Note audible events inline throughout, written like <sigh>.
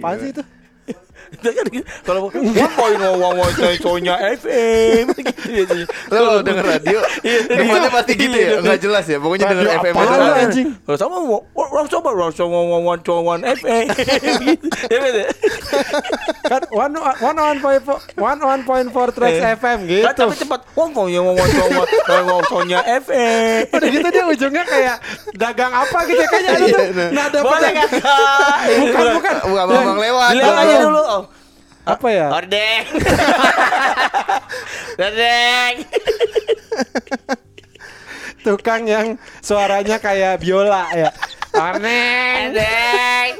Apaan sih itu? Kan kalau one point FM gitu biasanya. Kalau denger radio, <laughs> Iya, depannya iya. pasti gitu ya, nggak jelas ya. Pokoknya denger FM lu, anjing? Kalau sama mau orang coba orang coba one one one one FM gitu. Ya beda. Kan one one one point four one one point four tracks Eh. FM Kan gitu. tapi cepat one point one one one one Sonya FM. Udah gitu dia ujungnya kayak dagang apa gitu ya kayaknya ada tuh. Iya, Nada pada-? <laughs> Bukan bukan. Bukan abang lewat. Dilihat aja dulu. Apa ya? Ordeng. <laughs> Ordeng. <laughs> Tukang yang suaranya kayak biola ya. Aneh. Ordeng.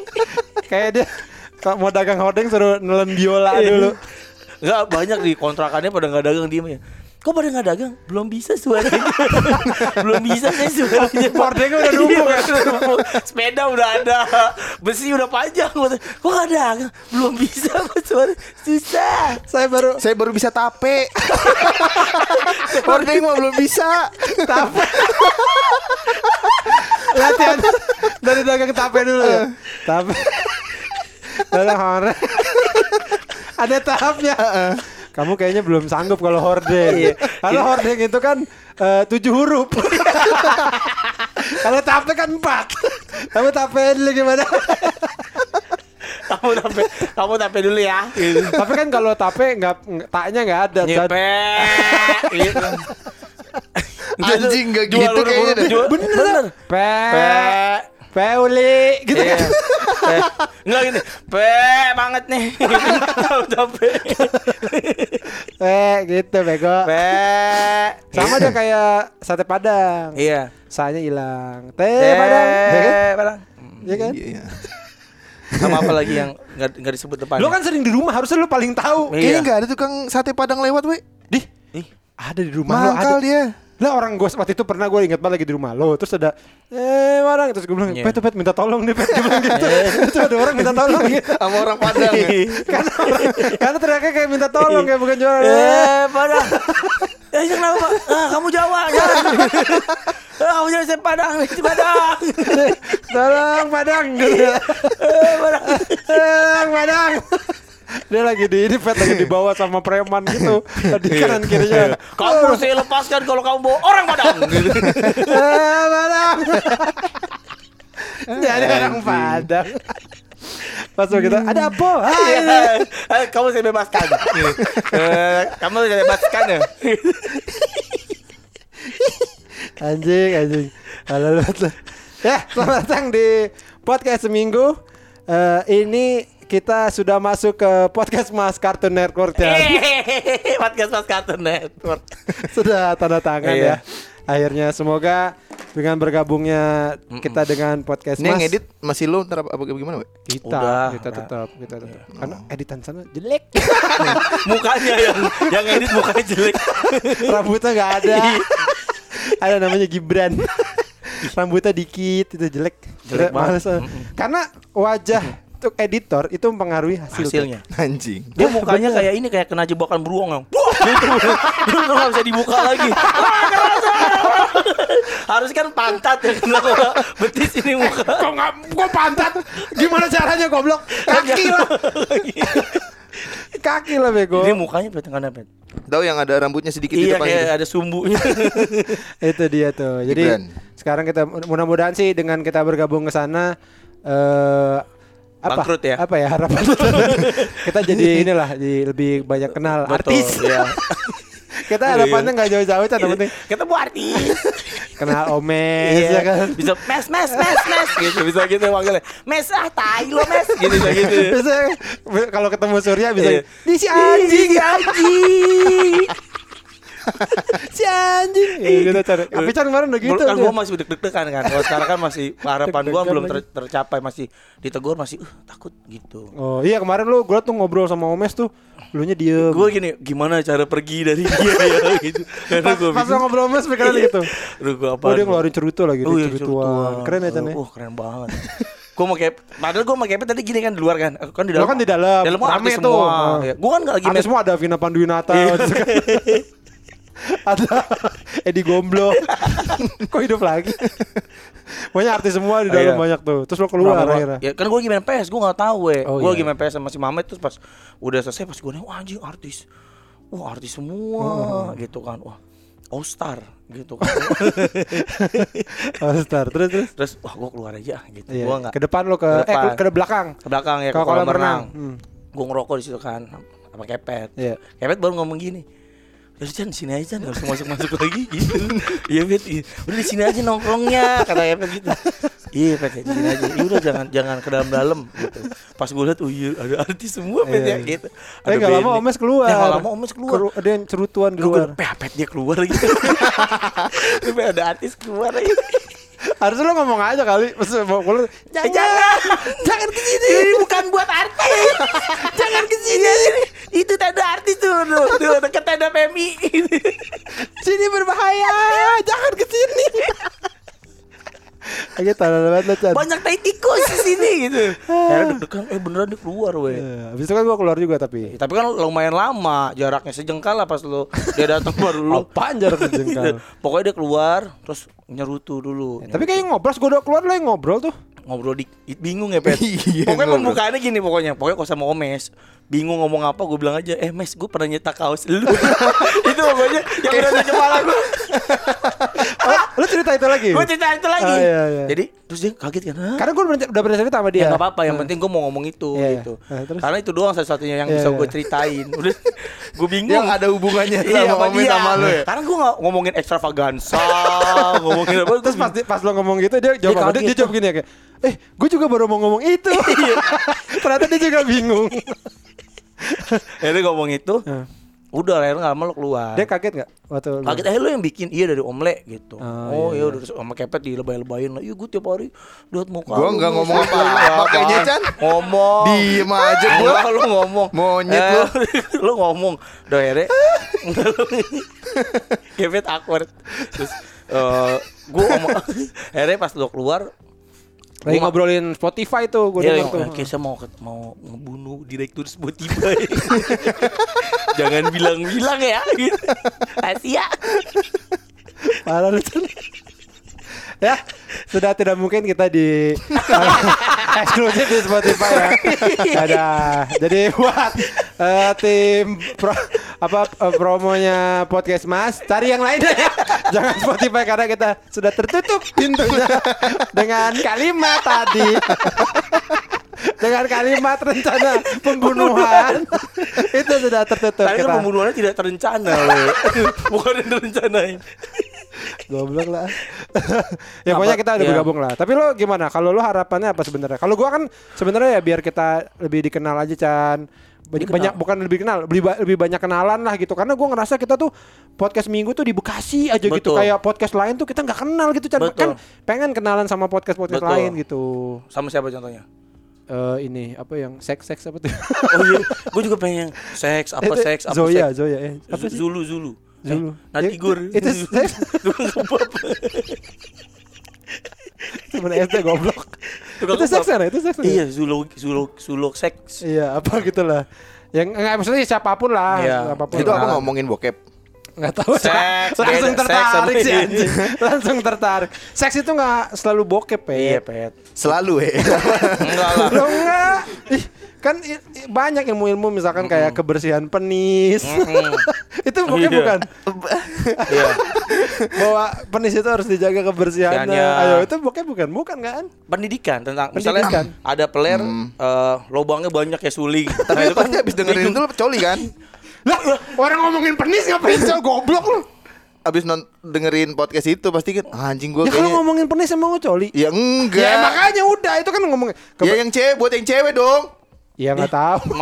Kayak dia kalau mau dagang hordeng suruh nelen biola dulu. Enggak banyak di kontrakannya pada nggak dagang diem ya. Kok pada nggak dagang? Belum bisa suaranya. <laughs> Belum bisa saya suaranya. <laughs> Pak. Hordengnya udah numpuk ya? numpuk. Sepeda udah ada, besi udah panjang. Kok nggak dagang? Belum bisa Pak, suara susah. Saya baru Saya baru bisa tape. <laughs> Hordeng mah belum bisa. tape. Latihan dari dagang tape dulu ya. Tape. Dagang hordeng. Ada tahapnya. Kamu kayaknya belum sanggup kalau hordeng. <laughs> Iya. Kalau hordeng itu kan eh, tujuh huruf. <laughs> kalau tape kan empat. Kamu tape dulu gimana? Kamu tape, kamu tape dulu ya. Gitu. Tapi kan kalau tape nggak taknya nggak ada. Nyepet. Gitu. Anjing, nggak Jual gitu kayaknya jual- Bener. Pe, Pe. Peuli gitu Iya. kan. Pe. Enggak gini. Pe banget nih. Tahu tape. Pe gitu bego. Pe. Sama aja kayak sate padang. Iya. Sanya hilang. Teh padang. Ya kan? Eh, padang. Iya kan? Iya. Sama apa lagi yang nggak disebut depannya? Lu kan sering di rumah harusnya lu paling tahu. Iya. Kayaknya nggak ada tukang sate padang lewat, we. Dih, Ih, ada di rumah lu ada. Mangkal dia. Lah orang gue waktu itu pernah gue ingat banget lagi di rumah lo terus ada eh padang terus gue bilang Iya. pet pet minta tolong nih pet gue bilang gitu <laughs> terus ada orang minta tolong gitu <laughs> Sama orang padang ya. <laughs> karena orang- karena teriaknya kayak minta tolong kayak bukan jualan eh, padang. Eh, kenapa? Pak? Ah, kamu Jawa, jangan. Ah, kamu jangan saya padang, di padang. tolong padang Eh, padang. Padang, padang. Dia lagi di ini pet lagi dibawa sama preman gitu di kanan kirinya. Kamu saya lepaskan kalau kamu bawa orang padang. Gitu. <laughs> Eh, padang. Jadi orang padang. Pas kita ada apa? Iya. Eh, kamu saya bebaskan. <laughs> Eh, kamu saya bebaskan ya. Anjing, anjing. Halo, lu. Ya, selamat datang di podcast seminggu. Eh, ini kita sudah masuk ke podcast Mas Cartoon Network ya. Podcast Mas Cartoon Network. <laughs> sudah tanda tangan Iya. ya. Akhirnya semoga dengan bergabungnya kita dengan podcast Ini yang Mas edit masih lo ntar apa, apa gimana, we? kita Udah, kita tetap kita tetap. Karena editan sana jelek. <laughs> Mukanya yang yang edit mukanya jelek. Rambutnya nggak ada. ada namanya Gibran. <laughs> Rambutnya dikit itu jelek. Jelek Udah males. banget. Karena wajah untuk editor itu mempengaruhi hasil. Hasilnya. Anjing. Dia mukanya kayak ini kayak kena jebakan beruang yang. Gitu. Udah nggak bisa dibuka lagi. Harus kan pantat ya kenapa betis ini muka. Kok nggak kok pantat? Gimana caranya goblok? Kaki lah. Kaki lah bego. Ini mukanya pet nggak dapet. Tahu yang ada rambutnya sedikit di Iya depan kayak gitu. ada sumbunya. <laughs> itu dia tuh. Jadi Gibran. sekarang kita mudah-mudahan sih dengan kita bergabung ke sana eh apa Bangkrut ya? apa ya harapan <laughs> kita jadi inilah jadi lebih banyak kenal Betul, artis iya. <laughs> kita harapannya nggak jauh-jauh kan penting Ketemu artis. <laughs> kenal omes Iya ya kan Bisa mes mes mes mes gitu bisa gitu manggilnya. Mes ah tai lo mes gitu bisa gitu. bisa kalau ketemu Surya bisa Iya. di si anjing anjing. <laughs> si anjing ya, gitu tapi kan kemarin udah gitu kan dia. gua masih deg-degan kan. Kalau sekarang kan masih <laughs> harapan gua Deg-degan belum ter- tercapai masih ditegur masih uh, takut gitu. oh iya kemarin lu gua tuh ngobrol sama omes tuh lu nya diem Gue gini, gimana cara pergi dari dia ya <laughs> gitu. Karena gue pas lu ngobrol omes pikiran gitu Aduh gue apa? oh dia ngeluarin cerutu lagi Oh dia iya, cerutuan keren ya Chan ya Oh keren banget. gue mau kayak, padahal gue mau kayak tadi gini kan di luar kan, kan di Lo dalam. kan di dalam, Dalam rame artis tuh. semua. Oh. Ya. Gue kan gak lagi mes. semua ada Vina Panduwinata Iya. Ada Edi Gomblo. <laughs> Kok hidup lagi? Banyak artis semua di dalam Iya. banyak tuh. Terus lo keluar Berapa- akhirnya. Ya kan gue lagi main PS, gue gak tahu we. Oh, gue iya. lagi main PS sama si Mamet terus pas udah selesai pas gue nengok wah anjing artis. Wah artis semua Oh. gitu kan. Wah All Star gitu kan. <laughs> Oh, star. Terus terus. terus wah gue keluar aja gitu. Iya. Gue nggak Ke depan lo ke, Ke eh depan. ke, ke belakang. ke belakang ya ke Ke kolam kolam renang. renang. Hmm. Gue ngerokok di situ kan sama kepet. Iya. Kepet baru ngomong gini. Udah Chan sini aja nggak usah masuk masuk lagi gitu. Iya bet, iya. udah di sini aja nongkrongnya kata Kepet gitu. Iya pet di sini aja. Iya udah jangan jangan ke dalam dalam gitu. Pas gue lihat, oh iya ada artis semua pet Iya. ya gitu. Eh nggak lama Omes keluar. Ya nggak lama Omes keluar. Keru- ada yang cerutuan di luar. pet dia keluar gitu. <laughs> Tapi ada artis keluar gitu. Harusnya lo ngomong aja kali. Maksudnya mau keluar. Jangan, jangan, jangan ke sini. Ini bukan buat artis. <laughs> jangan ke sini. Itu tanda artis tuh, tuh, tuh dekat tanda PMI. Sini berbahaya. Jangan ke sini. <laughs> Lagi tanah banget lo Chan. Banyak tai tikus di sini gitu. Akhirnya <laughs> deg-degan, eh beneran dia keluar weh. Iya, Habis itu kan gua keluar juga tapi. Tapi kan lumayan lama jaraknya sejengkal lah pas lu dia datang baru lu. Apaan jarak <laughs> sejengkal? Pokoknya dia keluar terus nyerutu dulu. Tapi kayak ngobrol, gue udah keluar lo yang ngobrol tuh. ngobrol di bingung ya pet <laughs> Iya, pokoknya pembukaannya gini pokoknya pokoknya kalau sama Omes bingung ngomong apa gue bilang aja eh mes gue pernah nyetak kaos lu itu pokoknya yang udah di kepala gue Lo cerita itu lagi? gue cerita itu lagi Oh, iya, iya. jadi terus dia kaget kan Hah? Karena gue udah, pernah cerita sama dia. Ya nggak apa-apa, yang penting gue mau ngomong itu Iya, iya. gitu. Nah, terus? Karena itu doang satu-satunya yang Iya, bisa iya. gue ceritain. <laughs> Udah, gue bingung. Yang ada hubungannya Iya, sama sama Omes dia. sama lu ya. Karena gue nggak ngomongin ekstravaganza, <laughs> ngomongin apa. Terus pas, pas lo ngomong gitu dia jawab apa? Dia, dia jawab gini ya kayak, eh gue juga baru mau ngomong itu. <laughs> Ternyata dia juga bingung. dia ngomong itu. Udah akhirnya nggak lama lo keluar. Dia kaget gak? Waktu lo- Kaget eh lu yang bikin iya dari omle gitu. Oh, Oh, iya, iya udah sama kepet dilebay-lebayin lah. Iya gue tiap hari lihat muka. Gua lu, nggak ngomong Iya, apa-apa kayaknya, Chan. Ngomong. Diem aja gua. <laughs> Enggak, lu ngomong. Monyet Eh, lu. lu ngomong. Udah akhirnya. Kepet awkward. Terus eh gue ngomong. <laughs> akhirnya pas lu keluar. Lagi gua- ngobrolin Spotify tuh gue Iya, denger tuh. yang Kesha mau mau ngebunuh direktur Spotify. <laughs> Jangan bilang-bilang ya. Gitu. Asia. Parah lu Chan. Ya, sudah tidak mungkin kita di <laughs> eksklusif di Spotify ya. Ada. <laughs> Jadi buat eh, tim pro, apa eh, promonya podcast Mas, cari yang lain ya. <laughs> Jangan Spotify karena kita sudah tertutup pintunya dengan kalimat tadi. dengan kalimat rencana pembunuhan itu sudah tertutup Tapi kita. pembunuhannya tidak terencana, we. bukan yang direncanain. Goblok lah. <laughs> ya pokoknya kita udah Iya. bergabung lah. Tapi lo gimana? Kalau lo harapannya apa sebenarnya? Kalau gua kan sebenarnya ya biar kita lebih dikenal aja Chan. Banyak, Dikenal. banyak bukan lebih kenal, lebih, ba- lebih banyak kenalan lah gitu. Karena gua ngerasa kita tuh podcast minggu tuh di Bekasi aja gitu. Betul. Kayak podcast lain tuh kita nggak kenal gitu Chan. Betul. Kan pengen kenalan sama podcast-podcast Betul. lain gitu. Sama siapa contohnya? Eh ini apa yang seks-seks apa tuh? Oh iya, gue juga pengen seks apa <laughs> seks apa Zoya, seks. Zoya. Eh, apa sih? Zulu Zulu. Zulu. Eh, Natigur. Itu <laughs> seks. Tukang kebab. Temen SD goblok. Tukang itu seks kan? Itu seks. kan? Iya, Zulu Zulu Zulu seks. Iya, apa gitu lah. Yang enggak maksudnya siapa pun lah, Iya. siapa pun. Itu apa lah. ngomongin bokep? Nggak tahu. Seks, langsung beda. Tertarik sih ini. anjing. <laughs> Langsung tertarik. Seks itu nggak selalu bokep ya. Iya, pet. Selalu ya. <laughs> Enggak lah. Lo enggak. Ih, kan i- i- banyak ilmu-ilmu misalkan kayak kebersihan penis. Mm-mm. <laughs> itu bokep Iya. bukan? Iya. Bahwa penis itu harus dijaga kebersihannya. Ayo, itu bokep bukan? Bukan kan? Pendidikan tentang Pendidikan. misalnya ada peler eh, lubangnya banyak ya suling. Tapi Nah, lu itu kan pasti abis dengerin itu coli kan? Lah, orang ngomongin penis ngapain cowok goblok lu? Abis non dengerin podcast itu pasti kan "Ah, anjing gua Ya kalau kayaknya ngomongin penis emang coli. Ya enggak. Ya makanya udah itu kan ngomong Ya yang cewek buat yang cewek dong. Ya nggak tahu.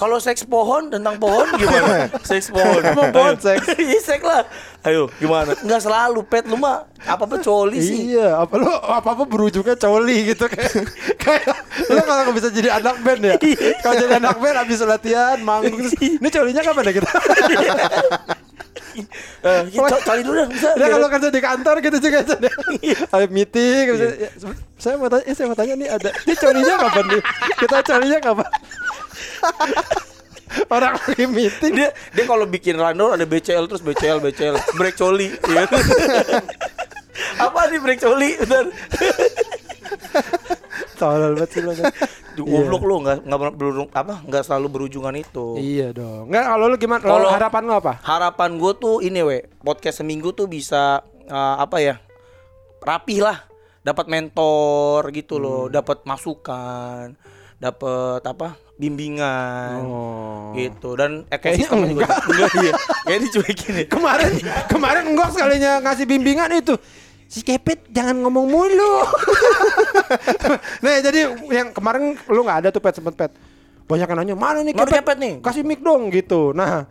Kalau seks pohon tentang pohon gimana? <laughs> seks pohon. Emang pohon seks? <laughs> Iya seks lah. Ayo gimana? Enggak selalu pet lu mah apa apa coli sih. Iya, apa lu apa apa berujungnya coli gitu kayak <laughs> kayak lu kalau nggak bisa jadi anak band ya. Kalau jadi anak band habis latihan manggung terus, ini colinya kapan ya kita? Eh, ya, co- coli dulu dah bisa. Udah kalau kerja di kantor gitu juga Chan, ya. Ada meeting. Iya. Ya, saya mau tanya, eh, saya mau tanya nih ada ini colinya kapan nih? Kita colinya kapan? <laughs> Orang lagi meeting. dia dia kalau bikin rundown ada BCL terus BCL BCL break coli iya. <laughs> apa nih break coli bentar Tolol banget sih lo. kan. <laughs> Duh, goblok lu nggak nggak pernah berujung apa nggak selalu berujungan itu Iya dong. Enggak kalau lu gimana? Kalau harapan lu apa? harapan gue tuh ini we podcast seminggu tuh bisa eh, apa ya rapih lah dapat mentor gitu loh Hmm. dapat masukan dapat apa bimbingan Oh. gitu dan Kayaknya ekosistemnya juga enggak. enggak iya kayak dicuekin ya <laughs> Kemarin kemarin enggak sekalinya ngasih bimbingan itu. Si Kepet jangan ngomong mulu. <laughs> nah, jadi yang kemarin lu nggak ada tuh Pet sempet Pet. Banyak yang nanya, "Mana nih Kepet? Kepet nih?" Kasih mic dong gitu. Nah,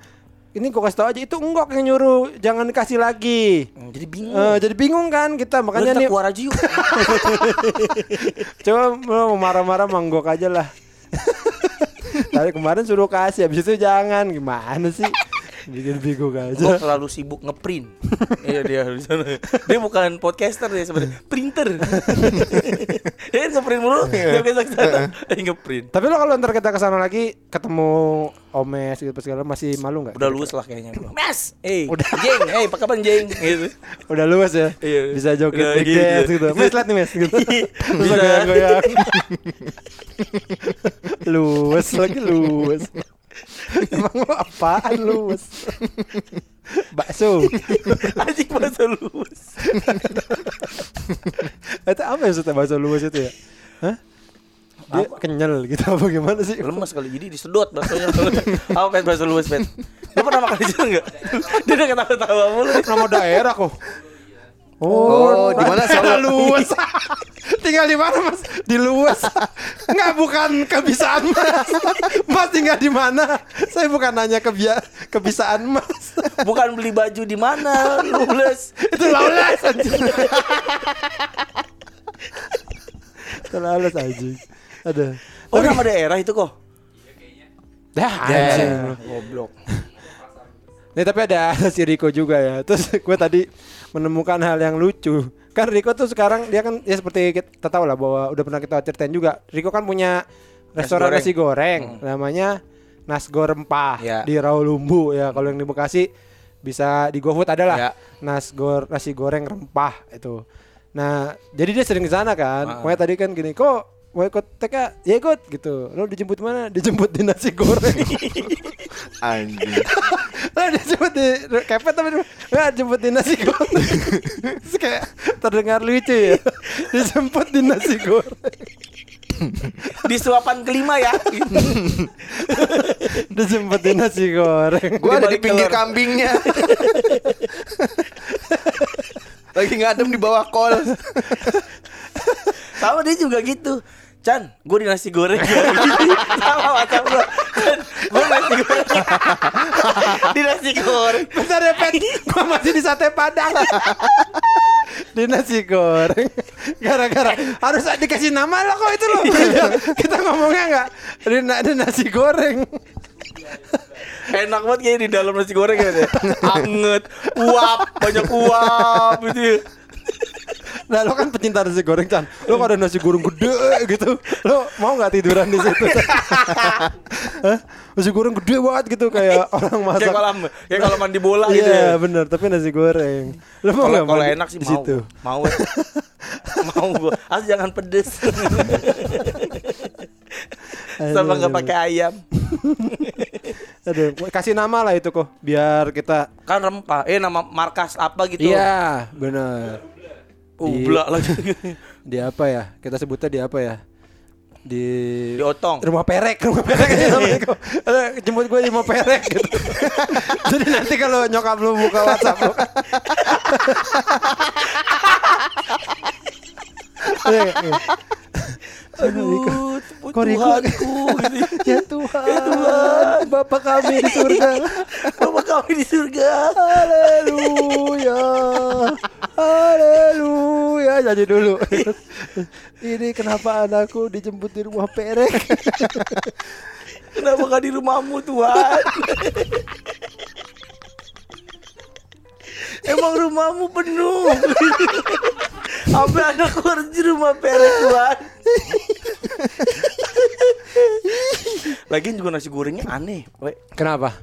ini gua kasih tau aja itu enggak yang nyuruh jangan dikasih lagi. Hmm, jadi bingung Eh, jadi bingung kan kita makanya kita nih keluar aja yuk <laughs> coba mau marah-marah manggok aja lah. <laughs> Tadi kemarin suruh kasih habis itu jangan gimana sih? Bikin bingung gue aja. selalu sibuk ngeprint <laughs> iya dia di sana dia bukan podcaster dia sebenarnya printer <laughs> dia kan ngeprint mulu dia biasa ke sana ngeprint Tapi lo kalau ntar kita ke sana lagi ketemu Omes gitu segala masih malu nggak? udah luwes lah kayaknya gua. mas eh jeng eh apa kabar jeng gitu Udah luas ya. Iya. Bisa joget Udah gitu. dance gitu. Mes lihat nih mes gitu. Bisa Bisa. goyang-goyang. <laughs> luas lagi luas. <laughs> Emang lo apaan luas? <laughs> Bakso. <laughs> anjing bahasa luwes Itu apa yang maksudnya bakso luas itu ya? Hah? Dia kenyal gitu apa gimana sih? lemes kali jadi disedot baksonya apa pet bahasa luwes pet lu pernah makan di situ enggak dia udah ketawa-tawa mulu Nama daerah kok. Oh, di mana Solo? luas? <laughs> tinggal di mana mas? Di luas? Enggak bukan kebisaan mas. Mas tinggal di mana? Saya bukan nanya kebia kebisaan mas. bukan beli baju di mana luwes Itu anjing. Itu laulas anjing. Aduh. oh nama daerah itu kok Dah anjing. goblok Nih tapi ada <laughs> si Riko juga ya. Terus <laughs> gue tadi menemukan hal yang lucu. Kan Riko tuh sekarang dia kan ya seperti kita tahu lah bahwa udah pernah kita ceritain juga. Riko kan punya restoran goreng. nasi goreng, namanya Nasgo Rempah Ya. di Rawalumbu ya. Kalau yang di Bekasi bisa di GoFood ada lah. Ya. Nasgor nasi goreng rempah itu. Nah, jadi dia sering ke sana kan. Ah. Makanya tadi kan gini, kok mau ikut TK? Ya ikut gitu. Lo dijemput mana? Dijemput di nasi goreng. <laughs> Anjing. Lah dijemput di kepet tapi nggak jemput di nasi goreng. Terus kayak terdengar lucu ya. Dijemput di nasi goreng. di suapan kelima ya <laughs> Dijemput di nasi goreng. Gua ada di pinggir telur. kambingnya. <laughs> Lagi ngadem di bawah kol. Sama dia juga gitu Chan, gue di nasi goreng. <laughs> Sama macam gue Chan, gue nasi goreng <laughs> Di nasi goreng Bentar ya Pet, gua masih di sate padang. <laughs> di nasi goreng. Gara-gara harus dikasih nama lo kok itu lo. Kita ngomongnya nggak di, na- di nasi goreng. Enak banget kayak di dalam nasi goreng gitu ya Anget, uap, banyak uap gitu ya. Nah lo kan pecinta nasi goreng Chan. Lo kalau ada nasi goreng gede gitu. Lo mau gak tiduran di situ? <laughs> Hah? Nasi goreng gede banget gitu. Kayak orang masak. Kayak kolam, kayak kolam mandi bola gitu Iya ya. bener. Tapi nasi goreng. Lo mau Kalau gak kalau enak sih mau? Mau ya. Mau gue Asal jangan pedes. Sama nggak pakai ayam. Aduh, kasih nama lah itu kok. Biar kita Kan rempah. Eh nama markas apa gitu? Iya bener Ublak lagi. <laughs> Di apa ya? Kita sebutnya di apa ya? Di Di otong. Rumah perek <laughs> rumah perek. <laughs> Aja jemput gue di rumah perek gitu. Jadi nanti kalau nyokap lu buka WhatsApp lu. Aduh, Kok <laughs> Tuhanku gitu. ya Tuhan. Bapak kami di surga. <laughs> Bapak kami di surga. Haleluya. Haleluya. Jadi dulu. <laughs> Ini kenapa anakku dijemput di rumah perek? Kenapa gak di rumahmu Tuhan Emang rumahmu penuh Sampai anakku harus di rumah perek Tuhan Lagian juga nasi gorengnya aneh, we. Kenapa?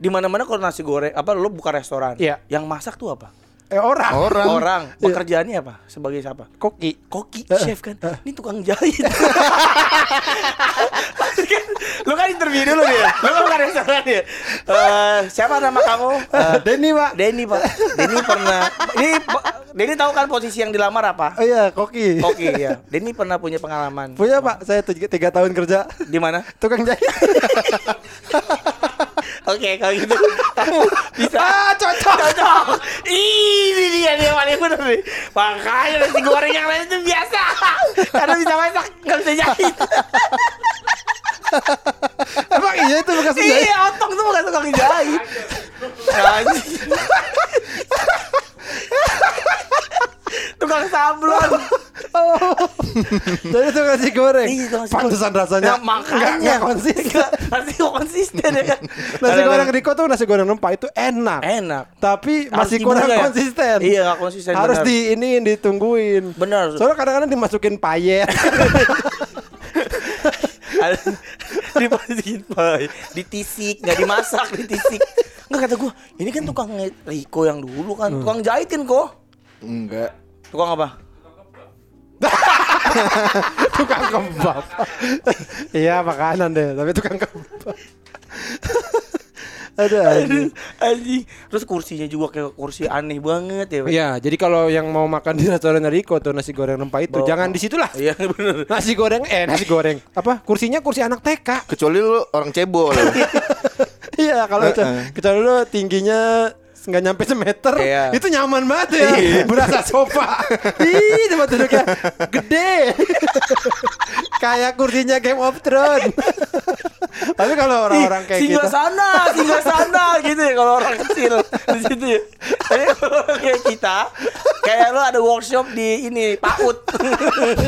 Di mana-mana kalau nasi goreng apa lo buka restoran. Iya. Yang masak tuh apa? Eh orang. Orang. Orang. Pekerjaannya apa? Sebagai siapa? Koki. Koki, chef kan. Ini tukang jahit. Kan, <laughs> lu kan interview dulu dia. Lu kan bukan restoran ya. Eh, siapa nama kamu? Eh, Denny pak. Denny pak. Denny pernah. Ini Pak, Denny tahu kan posisi yang dilamar apa? Oh iya koki. Oke ya. Denny pernah punya pengalaman. Punya pak. Saya tiga, tiga tahun kerja. Di mana? Tukang jahit. <laughs> Oke kalau gitu kamu bisa. ah cocok. Cocok. Ini dia dia paling bener nih. Makanya nasi goreng yang lain itu biasa. Karena bisa masak nggak bisa jahit. Emang iya itu bekas jahit. Iya, otong tuh bukan tukang jahit. Anjing. Tukang sablon. <laughs> Jadi itu nasi goreng. Iya, nasi Pantesan goreng. rasanya. Nah, makanya konsisten. Nggak- Nasi konsisten ya kan. <laughs> Nasi goreng Riko tuh nasi goreng rempah itu enak. enak. Tapi Harus masih kurang ya? konsisten. Iya, nggak konsisten, Harus di ini ditungguin. Benar. Soalnya kadang-kadang dimasukin payet. <laughs> dimasukin pai ditisik nggak dimasak ditisik nggak kata gua ini kan tukang Riko yang dulu kan Hmm. tukang jahit kan kok Enggak. Tukang apa <laughs> tukang kebab. Iya makanan deh, tapi tukang kebab. Ada anjing. terus kursinya juga kayak kursi aneh banget ya. Iya, jadi kalau yang mau makan di restoran Riko tuh nasi goreng rempah itu, Bawa- jangan di situ lah. iya bener Nasi goreng eh nasi goreng. Apa? Kursinya kursi anak TK. Kecuali lu orang cebol. <laughs> Iya, kalau uh kecuali lu tingginya nggak nyampe semeter, Iya. itu nyaman banget ya, <laughs> berasa sofa. <laughs> Ih, tempat duduknya gede, <laughs> kayak kursinya Game of Thrones. Tapi kalau orang-orang kayak singgah kita, sana singgah sana gitu ya kalau orang kecil di situ ya tapi kalau orang kayak kita kayak lo ada workshop di ini PAUD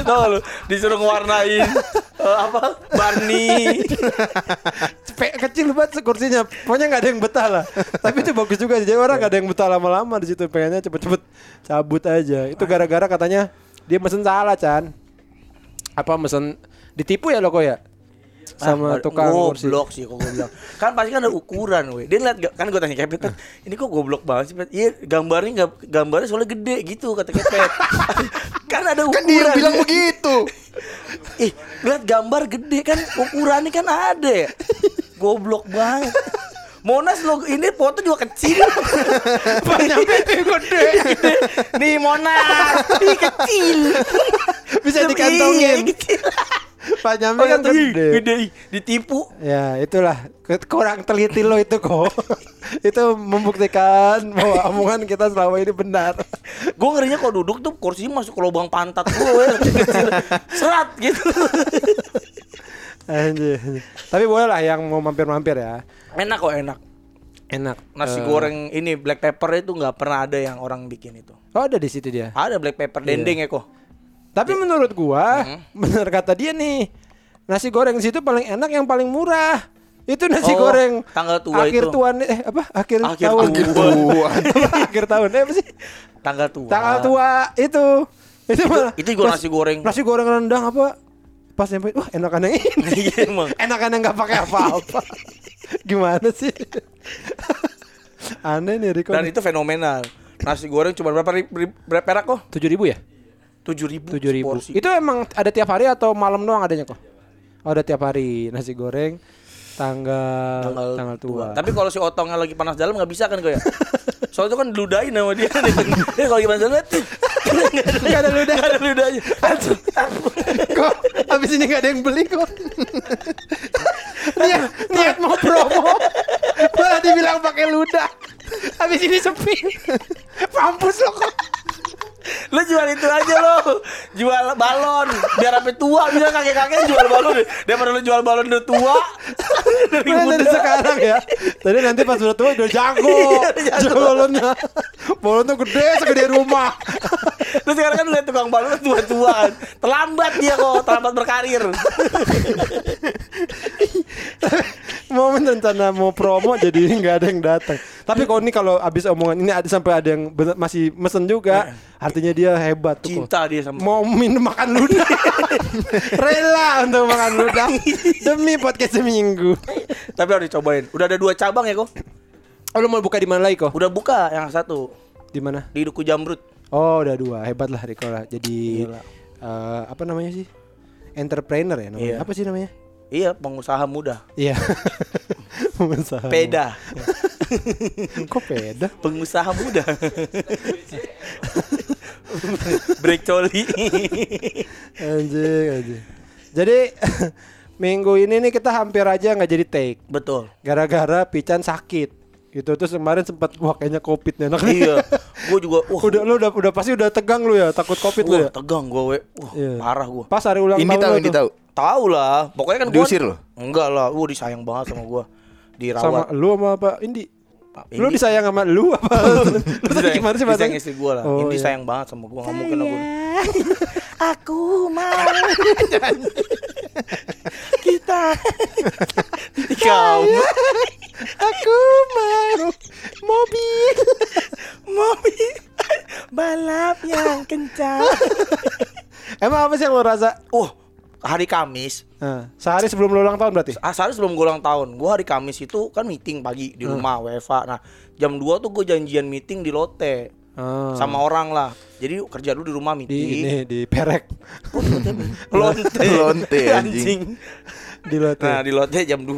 tau lo disuruh ngewarnain eh, apa Barney kecil banget kursinya, pokoknya nggak ada yang betah lah. Tapi itu bagus juga, jadi orang nggak ada yang betah lama-lama di situ, pengennya cepet-cepet cabut aja. Itu gara-gara katanya dia mesen salah, Chan. Apa mesen ditipu ya lo kok ya? Sama Ah, tukang kursi. goblok sih kok bilang <laughs> kan pasti kan ada ukuran weh dia lihat kan gue tanya Kepet ini kok goblok banget sih Pet iya gambarnya nggak gambarnya soalnya gede gitu kata Kepet <laughs> kan ada ukuran Kan dia bilang begitu. <laughs> ih lihat gambar gede kan ukurannya kan ada ya goblok banget Monas lo ini foto juga kecil <laughs> itu gede. <laughs> nih Monas ih kecil <laughs> Bisa dikantongin. Pak Nyampe kan gede. gede ditipu Ya itulah kurang teliti lo itu kok. itu membuktikan bahwa omongan kita selama ini benar. Gue ngerinya kalau duduk tuh kursinya masuk ke lubang pantat gue Serat gitu. Tapi boleh lah yang mau mampir-mampir ya. Enak kok enak Enak. Nasi Eh, goreng ini black pepper itu nggak pernah ada yang orang bikin itu Oh ada di situ dia. Ada black pepper dendeng ya kok Tapi menurut gua, benar kata dia nih, nasi goreng di situ paling enak yang paling murah. Itu nasi Oh, goreng tanggal tua akhir itu. tuan eh apa? Akhir, Akhir tahun. tua. <laughs> akhir tahun. Eh apa sih? Tanggal tua Tanggal tua itu. Itu, malah itu juga nasi goreng. Nasi goreng rendang apa? Pas nyampe, wah enakan yang ini. <laughs> Iya emang enakan yang nggak pakai apa-apa. <laughs> Gimana sih? Aneh nih Riko. Dan itu fenomenal Nasi goreng cuma berapa, berapa perak kok? tujuh ribu ya? Tujuh ribu Tujuh ribu. seporsi. Itu emang ada tiap hari atau malam doang adanya kok? Oh, ada tiap hari nasi goreng tanggal tanggal, tua. Tapi kalau si otongnya lagi panas dalam nggak bisa kan kok ya? <laughs> Soalnya itu kan diludahin sama dia. <laughs> dia kalau dalam tuh Nggak ada ludah. nggak ada ludahnya. kok habis ini nggak ada yang beli kok. niat niat mau promo malah dibilang pakai ludah. Habis ini sepi. Mampus lo kok. Lo jual itu aja lo Jual balon Biar sampai tua Biar kakek-kakek jual balon Daripada lo jual balon udah tua Dari sekarang ya. Tadi nanti pas udah tua udah jago. Iya, jago. Jual balonnya. Balon tuh gede segede rumah. Terus sekarang kan lihat tukang balon tua-tua kan Terlambat dia kok Terlambat berkarir mau rencana mau promo jadi nggak ada yang datang. Tapi kalau ini kalau abis omongan ini ada sampai ada yang bener- masih mesen juga, artinya dia hebat tuh. kok. Cinta dia sama Mau minum makan ludah, <laughs> rela untuk makan ludah demi podcast seminggu. Tapi harus dicobain. Udah ada dua cabang ya kok. Oh, lu mau buka di mana lagi kok? Udah buka yang satu Di mana? di Duku Jamrut. Oh, udah dua. Hebat lah Riko lah. Jadi Gila. eh, apa namanya sih? Entrepreneur ya namanya. Iya. Apa sih namanya? Iya, pengusaha muda. Iya. <laughs> Pengusaha. Peda. <laughs> Kok peda? Pengusaha muda. <laughs> Break coli. <laughs> Anjing, anjing. Jadi <laughs> minggu ini nih kita hampir aja nggak jadi take Betul. gara-gara Pican sakit. Gitu terus kemarin sempat wah kayaknya covid nih anak. iya. Gue juga wah, udah lu udah udah pasti udah tegang lu ya takut covid lu wah, ya. tegang gue, we. Wah, Iya. parah gue. Pas hari ulang Ini tahun tahu lu ini tahu. Tahu lah, pokoknya kan gua- Diusir lo? Enggak lah, lu disayang banget sama gua. sama Dirawat. lu sama apa Indi? Pak Lu disayang sama lu apa? <laughs> lu tadi gimana sih disayang istri gua lah. Oh, Indi iya. sayang banget sama gua, enggak mungkin aku. <laughs> Aku mau <laughs> Kita kamu Aku mau mobil. mobil balap yang kencang. Emang apa sih yang lu rasa? Oh, hari Kamis. Nah, sehari sebelum lu ulang tahun berarti? Ah, sehari sebelum gue ulang tahun, gue hari Kamis itu kan meeting pagi di rumah WFA. Nah, jam 2 tuh gue janjian meeting di Lotte Ah. sama orang lah. Jadi kerja dulu di rumah di meeting. ini di perek Lonte. Lonte, anjing. di lote. Nah, di Lotte jam 2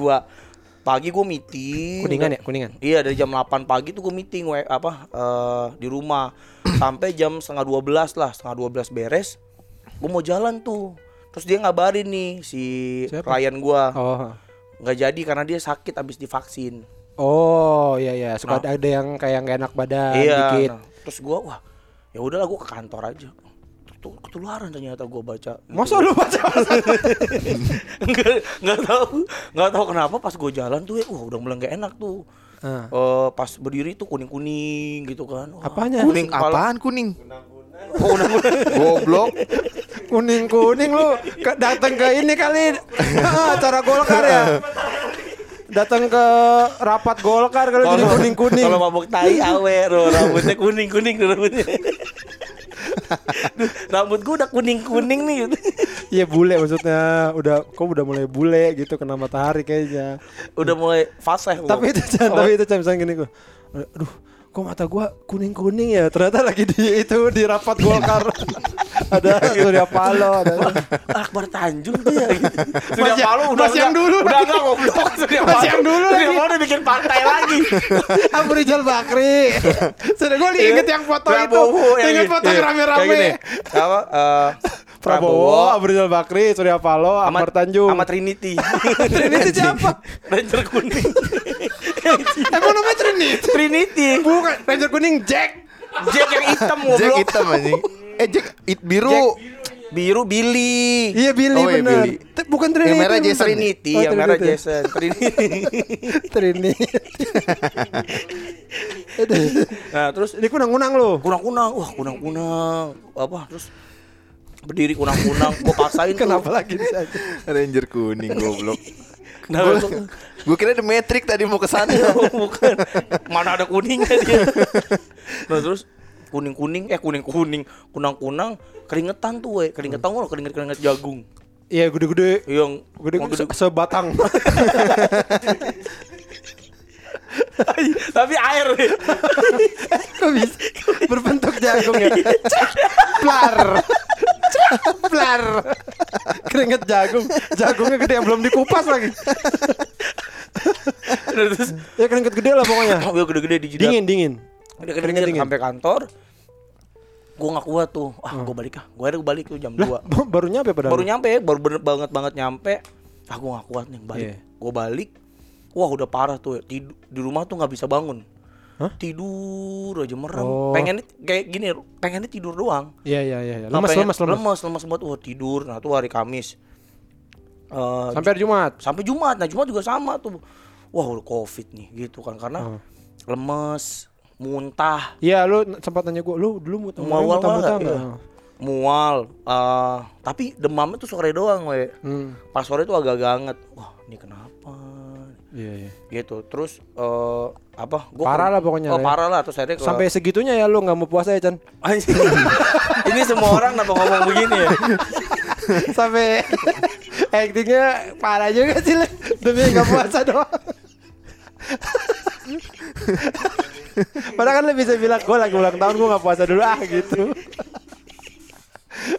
pagi gue meeting. kuningan ya, kuningan. Iya dari jam 8 pagi tuh gue meeting we, apa eh, di rumah sampai jam setengah 12 lah setengah 12 beres gue mau jalan tuh terus dia ngabarin nih si Siapa? klien gua Oh. nggak jadi karena dia sakit abis divaksin Oh, iya iya, suka Nah. ada yang kayak nggak enak badan iya dikit. nah, terus gua wah ya udahlah gua ke kantor aja Tuh, ketularan ternyata gua baca Masa lu baca <laughs> nggak nggak tahu nggak tahu kenapa pas gue jalan tuh ya wah udah mulai nggak enak tuh Ah. Eh, pas berdiri tuh kuning kuning gitu kan Wah, Apanya? Kuning apaan kuning? Oh, udah mulai. Goblok. Kuning kuning lu ke- datang ke ini kali <laughs> acara Golkar ya. Datang ke rapat Golkar kalau jadi kuning kuning. Kalau mabuk tai awe, bro. rambutnya kuning kuning tuh rambutnya. Duh, <laughs> rambut gua udah kuning kuning nih. gitu. Iya bule maksudnya udah kok udah mulai bule gitu kena matahari kayaknya. Udah mulai fase. Tapi itu Chan, tapi itu Chan, misalnya gini gua. Aduh, kok mata gua kuning-kuning ya? Ternyata lagi di itu di rapat Golkar. <laughs> ada Surya Paloh, ada Akbar Tanjung tuh ya. Gitu. Surya Paloh udah yang enggak- dulu Udah enggak goblok Surya Paloh. yang dulu Surya. Paloh udah bikin pantai lagi. <laughs> Abu Rizal Bakri. <laughs> Sudah gue inget yang foto itu. Prabowo yang Inget foto yang Iya, rame-rame. Apa? eh, Prabowo, Abu Rizal Bakri, Surya Paloh, sama- Akbar Tanjung. sama Trinity. Trinity siapa? Ranger kuning. Emang namanya Trinity? Trinity. Bukan, Ranger kuning Jack. Jack yang hitam Jack goblok. hitam anjing. Eh Jack it biru. Jack biru Billy. Iya Billy Oh, iya. Billy. T- Bukan Trinity. Yang merah. Jason. Trinity, Oh, yang merah Trinity. Jason. Trinity. <laughs> Trinity. <laughs> nah, terus Ini kunang-kunang lu. kunang-kunang, wah kunang-kunang. Apa? Terus berdiri kunang-kunang, gua paksain <laughs> tuh. Kenapa lagi di sana? Ranger kuning goblok. Kenapa tuh? Gue kira The Matrix tadi mau ke sana. <laughs> Bukan. Mana ada kuningnya dia. <laughs> Nah, terus kuning-kuning eh kuning-kuning, kunang-kunang keringetan tuh, we. Keringetan lo keringet-keringet jagung. Iya gede-gede. Yang Gede, yang se- sebatang. <laughs> Tapi air. we. Kok bisa berbentuk jagung ya? Plar. Plar. Keringet jagung. Jagungnya gede yang belum dikupas lagi. Terus Ya keringet gede lah pokoknya. ya gede-gede di jidat. Dingin, dingin. Udah Keringet keringet dingin. sampai kantor. Gua nggak kuat tuh. Ah, gua balik ah. Gua akhirnya balik tuh jam 2. Lah, ba- baru nyampe padahal. Baru nyampe, baru bener banget banget nyampe. Ah, gua nggak kuat nih balik. Iya. Gua balik. Wah, udah parah tuh. Tidur di rumah tuh nggak bisa bangun. Hah? Tidur aja merem. Oh. Pengennya kayak gini, pengennya tidur doang. Iya, iya, iya. iya. Lemas, pengen- lemas, lemas. lemes, lemes banget. Wah, tidur. Nah, tuh hari Kamis. Eh, Sampai hari Jumat. sampai Jumat. Nah, Jumat juga sama tuh. Wah, udah Covid nih gitu kan karena Oh. lemes, muntah, Iya, lu sempat nanya gua, lu dulu muntah Mual-mual muntah muntah enggak? iya. mual. eh, tapi demamnya tuh sore doang, we. Hmm. Pas sore tuh agak-agak anget. Wah, ini kenapa? Iya, iya. gitu. Terus eh apa? Gua Parah lah pokoknya oh, ya. parah lah. Terus akhirnya Sampai segitunya ya lu nggak mau puasa ya Chan? <laughs> Ini semua orang kenapa ngomong begini ya? <laughs> Sampai actingnya parah juga sih Le. Demi nggak puasa doang. <laughs> Padahal kan lu bisa bilang gue lagi ulang tahun gue nggak puasa dulu. Ah gitu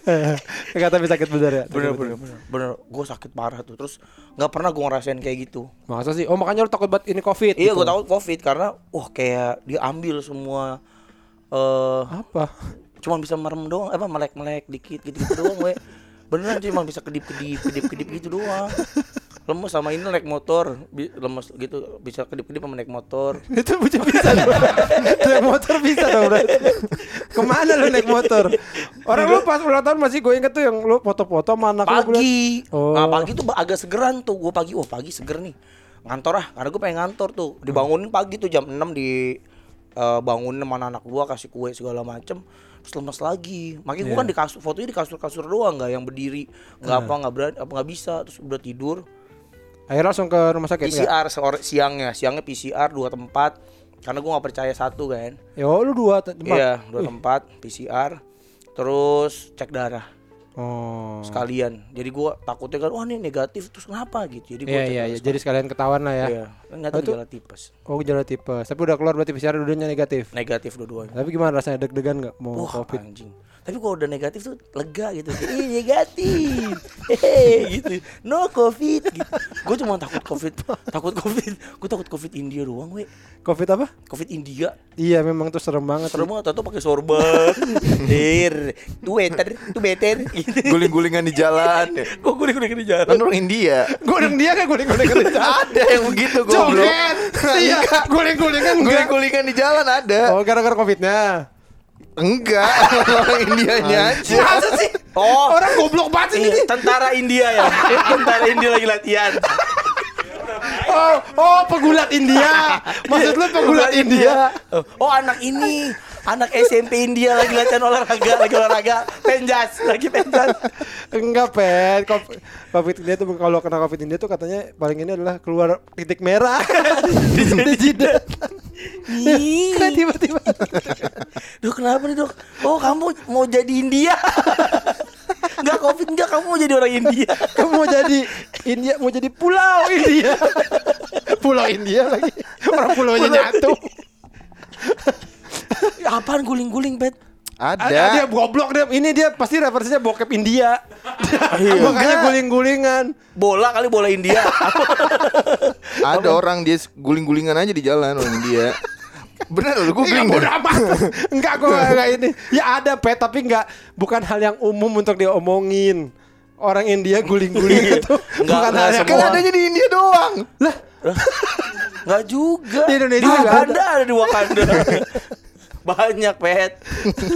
<laughs> Nggak tapi sakit bener ya? Bener bener. bener bener. Gue sakit parah tuh. Terus nggak pernah gue ngerasain kayak gitu. Masa sih? Oh makanya lu takut banget ini covid iya gitu. gue tahu covid karena wah kayak diambil semua eh Apa? cuma bisa merem doang. Apa melek melek dikit gitu <laughs> gitu doang gue beneran cuma bisa kedip kedip kedip kedip gitu doang lemes sama ini naik motor. Bi- lemes gitu bisa kedip kedip sama naik motor. <laughs> Itu bisa bisa. <laughs> Naik motor bisa dong berarti. Ke mana lu naik motor? Orang lu pas ulang tahun masih gue inget tuh yang lu foto-foto sama anak pagi. Oh. nah pagi tuh agak segeran tuh. Gue pagi wah pagi seger nih. Ngantor ah karena gue pengen ngantor tuh. Dibangunin pagi tuh jam 6 di eh, bangunin sama anak gua kasih kue segala macem. Terus lemes lagi. Makanya gua kan di kasur fotonya di kasur kasur doang nggak yang berdiri. Nggak apa nggak berani apa nggak bisa. Terus udah tidur Akhirnya langsung ke rumah sakit nggak? PCR sore siangnya siangnya PCR dua tempat karena gua nggak percaya satu kan Ya oh, lu dua te- tempat. iya dua tempat PCR terus cek darah Oh. sekalian jadi gua takutnya kan wah ini negatif terus kenapa gitu jadi gua Iya iya darah iya. Jadi sekalian ketahuan lah ya. Iya, Oh, itu- gejala tipes. Oh gejala tipes. Tapi udah keluar berarti PCR dulunya negatif. Negatif dua-duanya. Tapi gimana rasanya deg-degan nggak mau Wah, covid? anjing. Tapi kalau udah negatif tuh lega gitu. Ih, negatif. Hehe, gitu. No covid gitu. Gue cuma takut covid, takut covid. Gue takut covid India doang, we. Covid apa? Covid India. Iya memang tuh serem banget. Serem banget atau pakai sorban. Der, tuh better, tuh better gitu. Guling-gulingan di jalan. Kok gue udah di jalan? Kan orang India. Guling dia kan guling-guling di jalan. Ada yang begitu goblok. Joget. Iya, guling-gulingan enggak. Guling-gulingan di jalan ada. Oh gara-gara covidnya. Enggak, <laughs> orang Indianya aja. Masa sih? Oh, Orang goblok banget iya, tentara India ya. <laughs> tentara India lagi latihan. Oh, oh pegulat India. <laughs> Maksud lu pegulat India. Oh anak ini Anak SMP India lagi latihan olahraga Lagi olahraga Penjas Lagi penjas Enggak. Kov- Covid India tuh kalau kena Covid India tuh katanya paling ini adalah keluar titik merah di jidat. Ih. Kan tiba-tiba. Dok kenapa nih dok Oh kamu mau jadi India Enggak covid enggak Kamu mau jadi orang India Kamu mau jadi India, mau jadi pulau India. pulau India lagi. Orang pulaunya nyatu. Apaan guling-guling Pet Ada dia Ada. goblok dia. Ini dia pasti referensinya bokep India. <laughs> Iya. Makanya guling-gulingan. Bola kali bola India <laughs> Ada orang dia guling-gulingan aja di jalan orang India. Bener lu <laughs> Enggak googling bodo dah. amat. Enggak kok enggak ini. Ya ada pet tapi enggak bukan hal yang umum untuk diomongin. Orang India guling-guling itu Enggak, bukan enggak hal yang Kan adanya di India doang. lah. Enggak juga Di Indonesia Di juga Wakanda ada di Wakanda Banyak Pet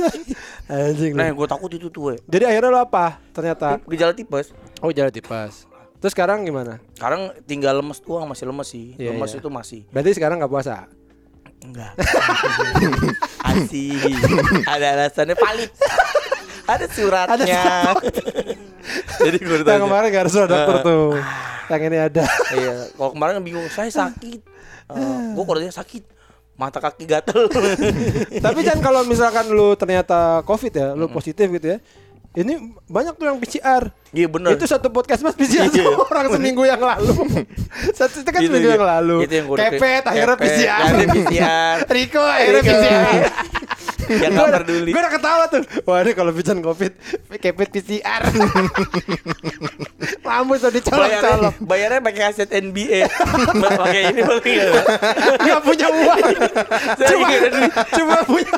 <laughs> Anjing. Nah gue takut itu tuh we. Jadi akhirnya lo apa? Ternyata. Gejala tipes Oh jalan tipas. Terus sekarang gimana? Sekarang tinggal lemes doang Masih lemes sih Iya, Lemes iya. itu masih Berarti sekarang nggak puasa? Enggak. <laughs> Asik. Ada alasannya valid. Ada suratnya. <laughs> Jadi gue Yang ditanya. kemarin gak ada dokter tuh. Yang ini ada. Iya, kalau kemarin bingung saya sakit. gue kalau sakit mata kaki gatel. <laughs> Tapi kan kalau misalkan lu ternyata COVID ya, lu positif gitu ya. Ini banyak tuh yang PCR. Iya bener. Itu satu podcast mas PCR Iya. orang seminggu yang lalu. <laughs> Satu itu kan Itu, seminggu iya. yang lalu. Itu yang Kepet akhirnya PCR. akhirnya PCR. <laughs> Riko akhirnya. PCR. Yang gak peduli. Gue udah ketawa tuh. Wah ini kalau bicara COVID, kepet PCR. <laughs> Rambut udah dicolok-colok. bayarnya, bayarnya pakai aset NBA. pakai ini pakai Gak punya uang. Cuma, cuma punya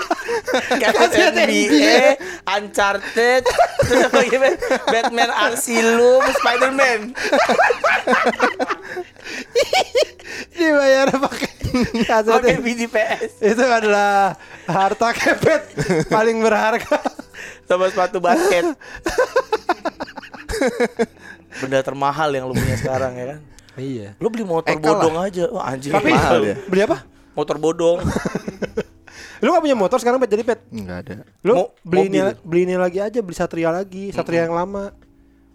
Aset Aset NBA, Uncharted, terus apa lagi Ben? Batman Asylum, Spider-Man. Dibayar pakai kaset Pakai BDPS itu adalah harta kepet paling berharga sama sepatu basket. Benda termahal yang lu punya sekarang ya kan. iya Lu beli motor Ekal bodong aja. Wah anjing tapi mahal ya. beli apa Motor bodong. lu gak punya motor sekarang pet jadi pet Enggak ada. lu Mo- beli ini beli ini lagi aja beli satria lagi satria yang lama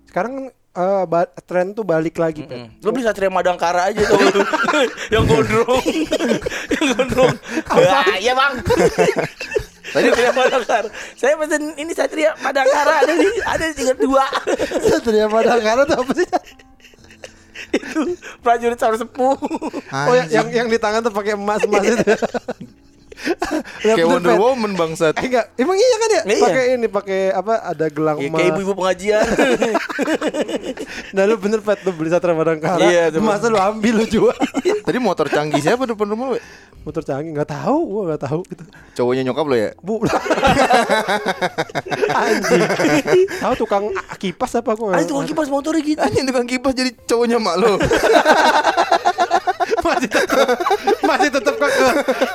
sekarang eh, ba- tren tuh balik lagi, Pet. Hmm. Lu beli Satria Madangkara aja tuh. <laughs> Yang gondrong. <laughs> Yang gondrong. Wah iya bang. <laughs> Tadi Satria Madangkara Saya pesen ini Satria Madangkara. Ada di Ada di tingkat dua. Satria Madangkara tuh apa sih? Itu prajurit saudara sepuh. Oh yang, yang yang di tangan tuh pakai emas-emas itu. Kayak Wonder Pet. Woman bangsat. Eh enggak, emang iya kan ya? Iya. Pakai ini, pakai apa? Ada gelang Ya, emas. Kayak ibu-ibu pengajian <laughs> Nah lu bener pet lu beli Satria Madangkara. Iya, Masa lu ambil lu jual. Tadi motor canggih siapa depan rumah lu? Motor canggih nggak tahu, gua nggak tahu gitu. Cowoknya nyokap lo ya? Bu. <laughs> Anjing. tahu tukang kipas apa gua Ada nggak- tukang kipas motornya gitu Anjing tukang kipas jadi cowoknya mak lo. <laughs> masih tetap masih tetap ke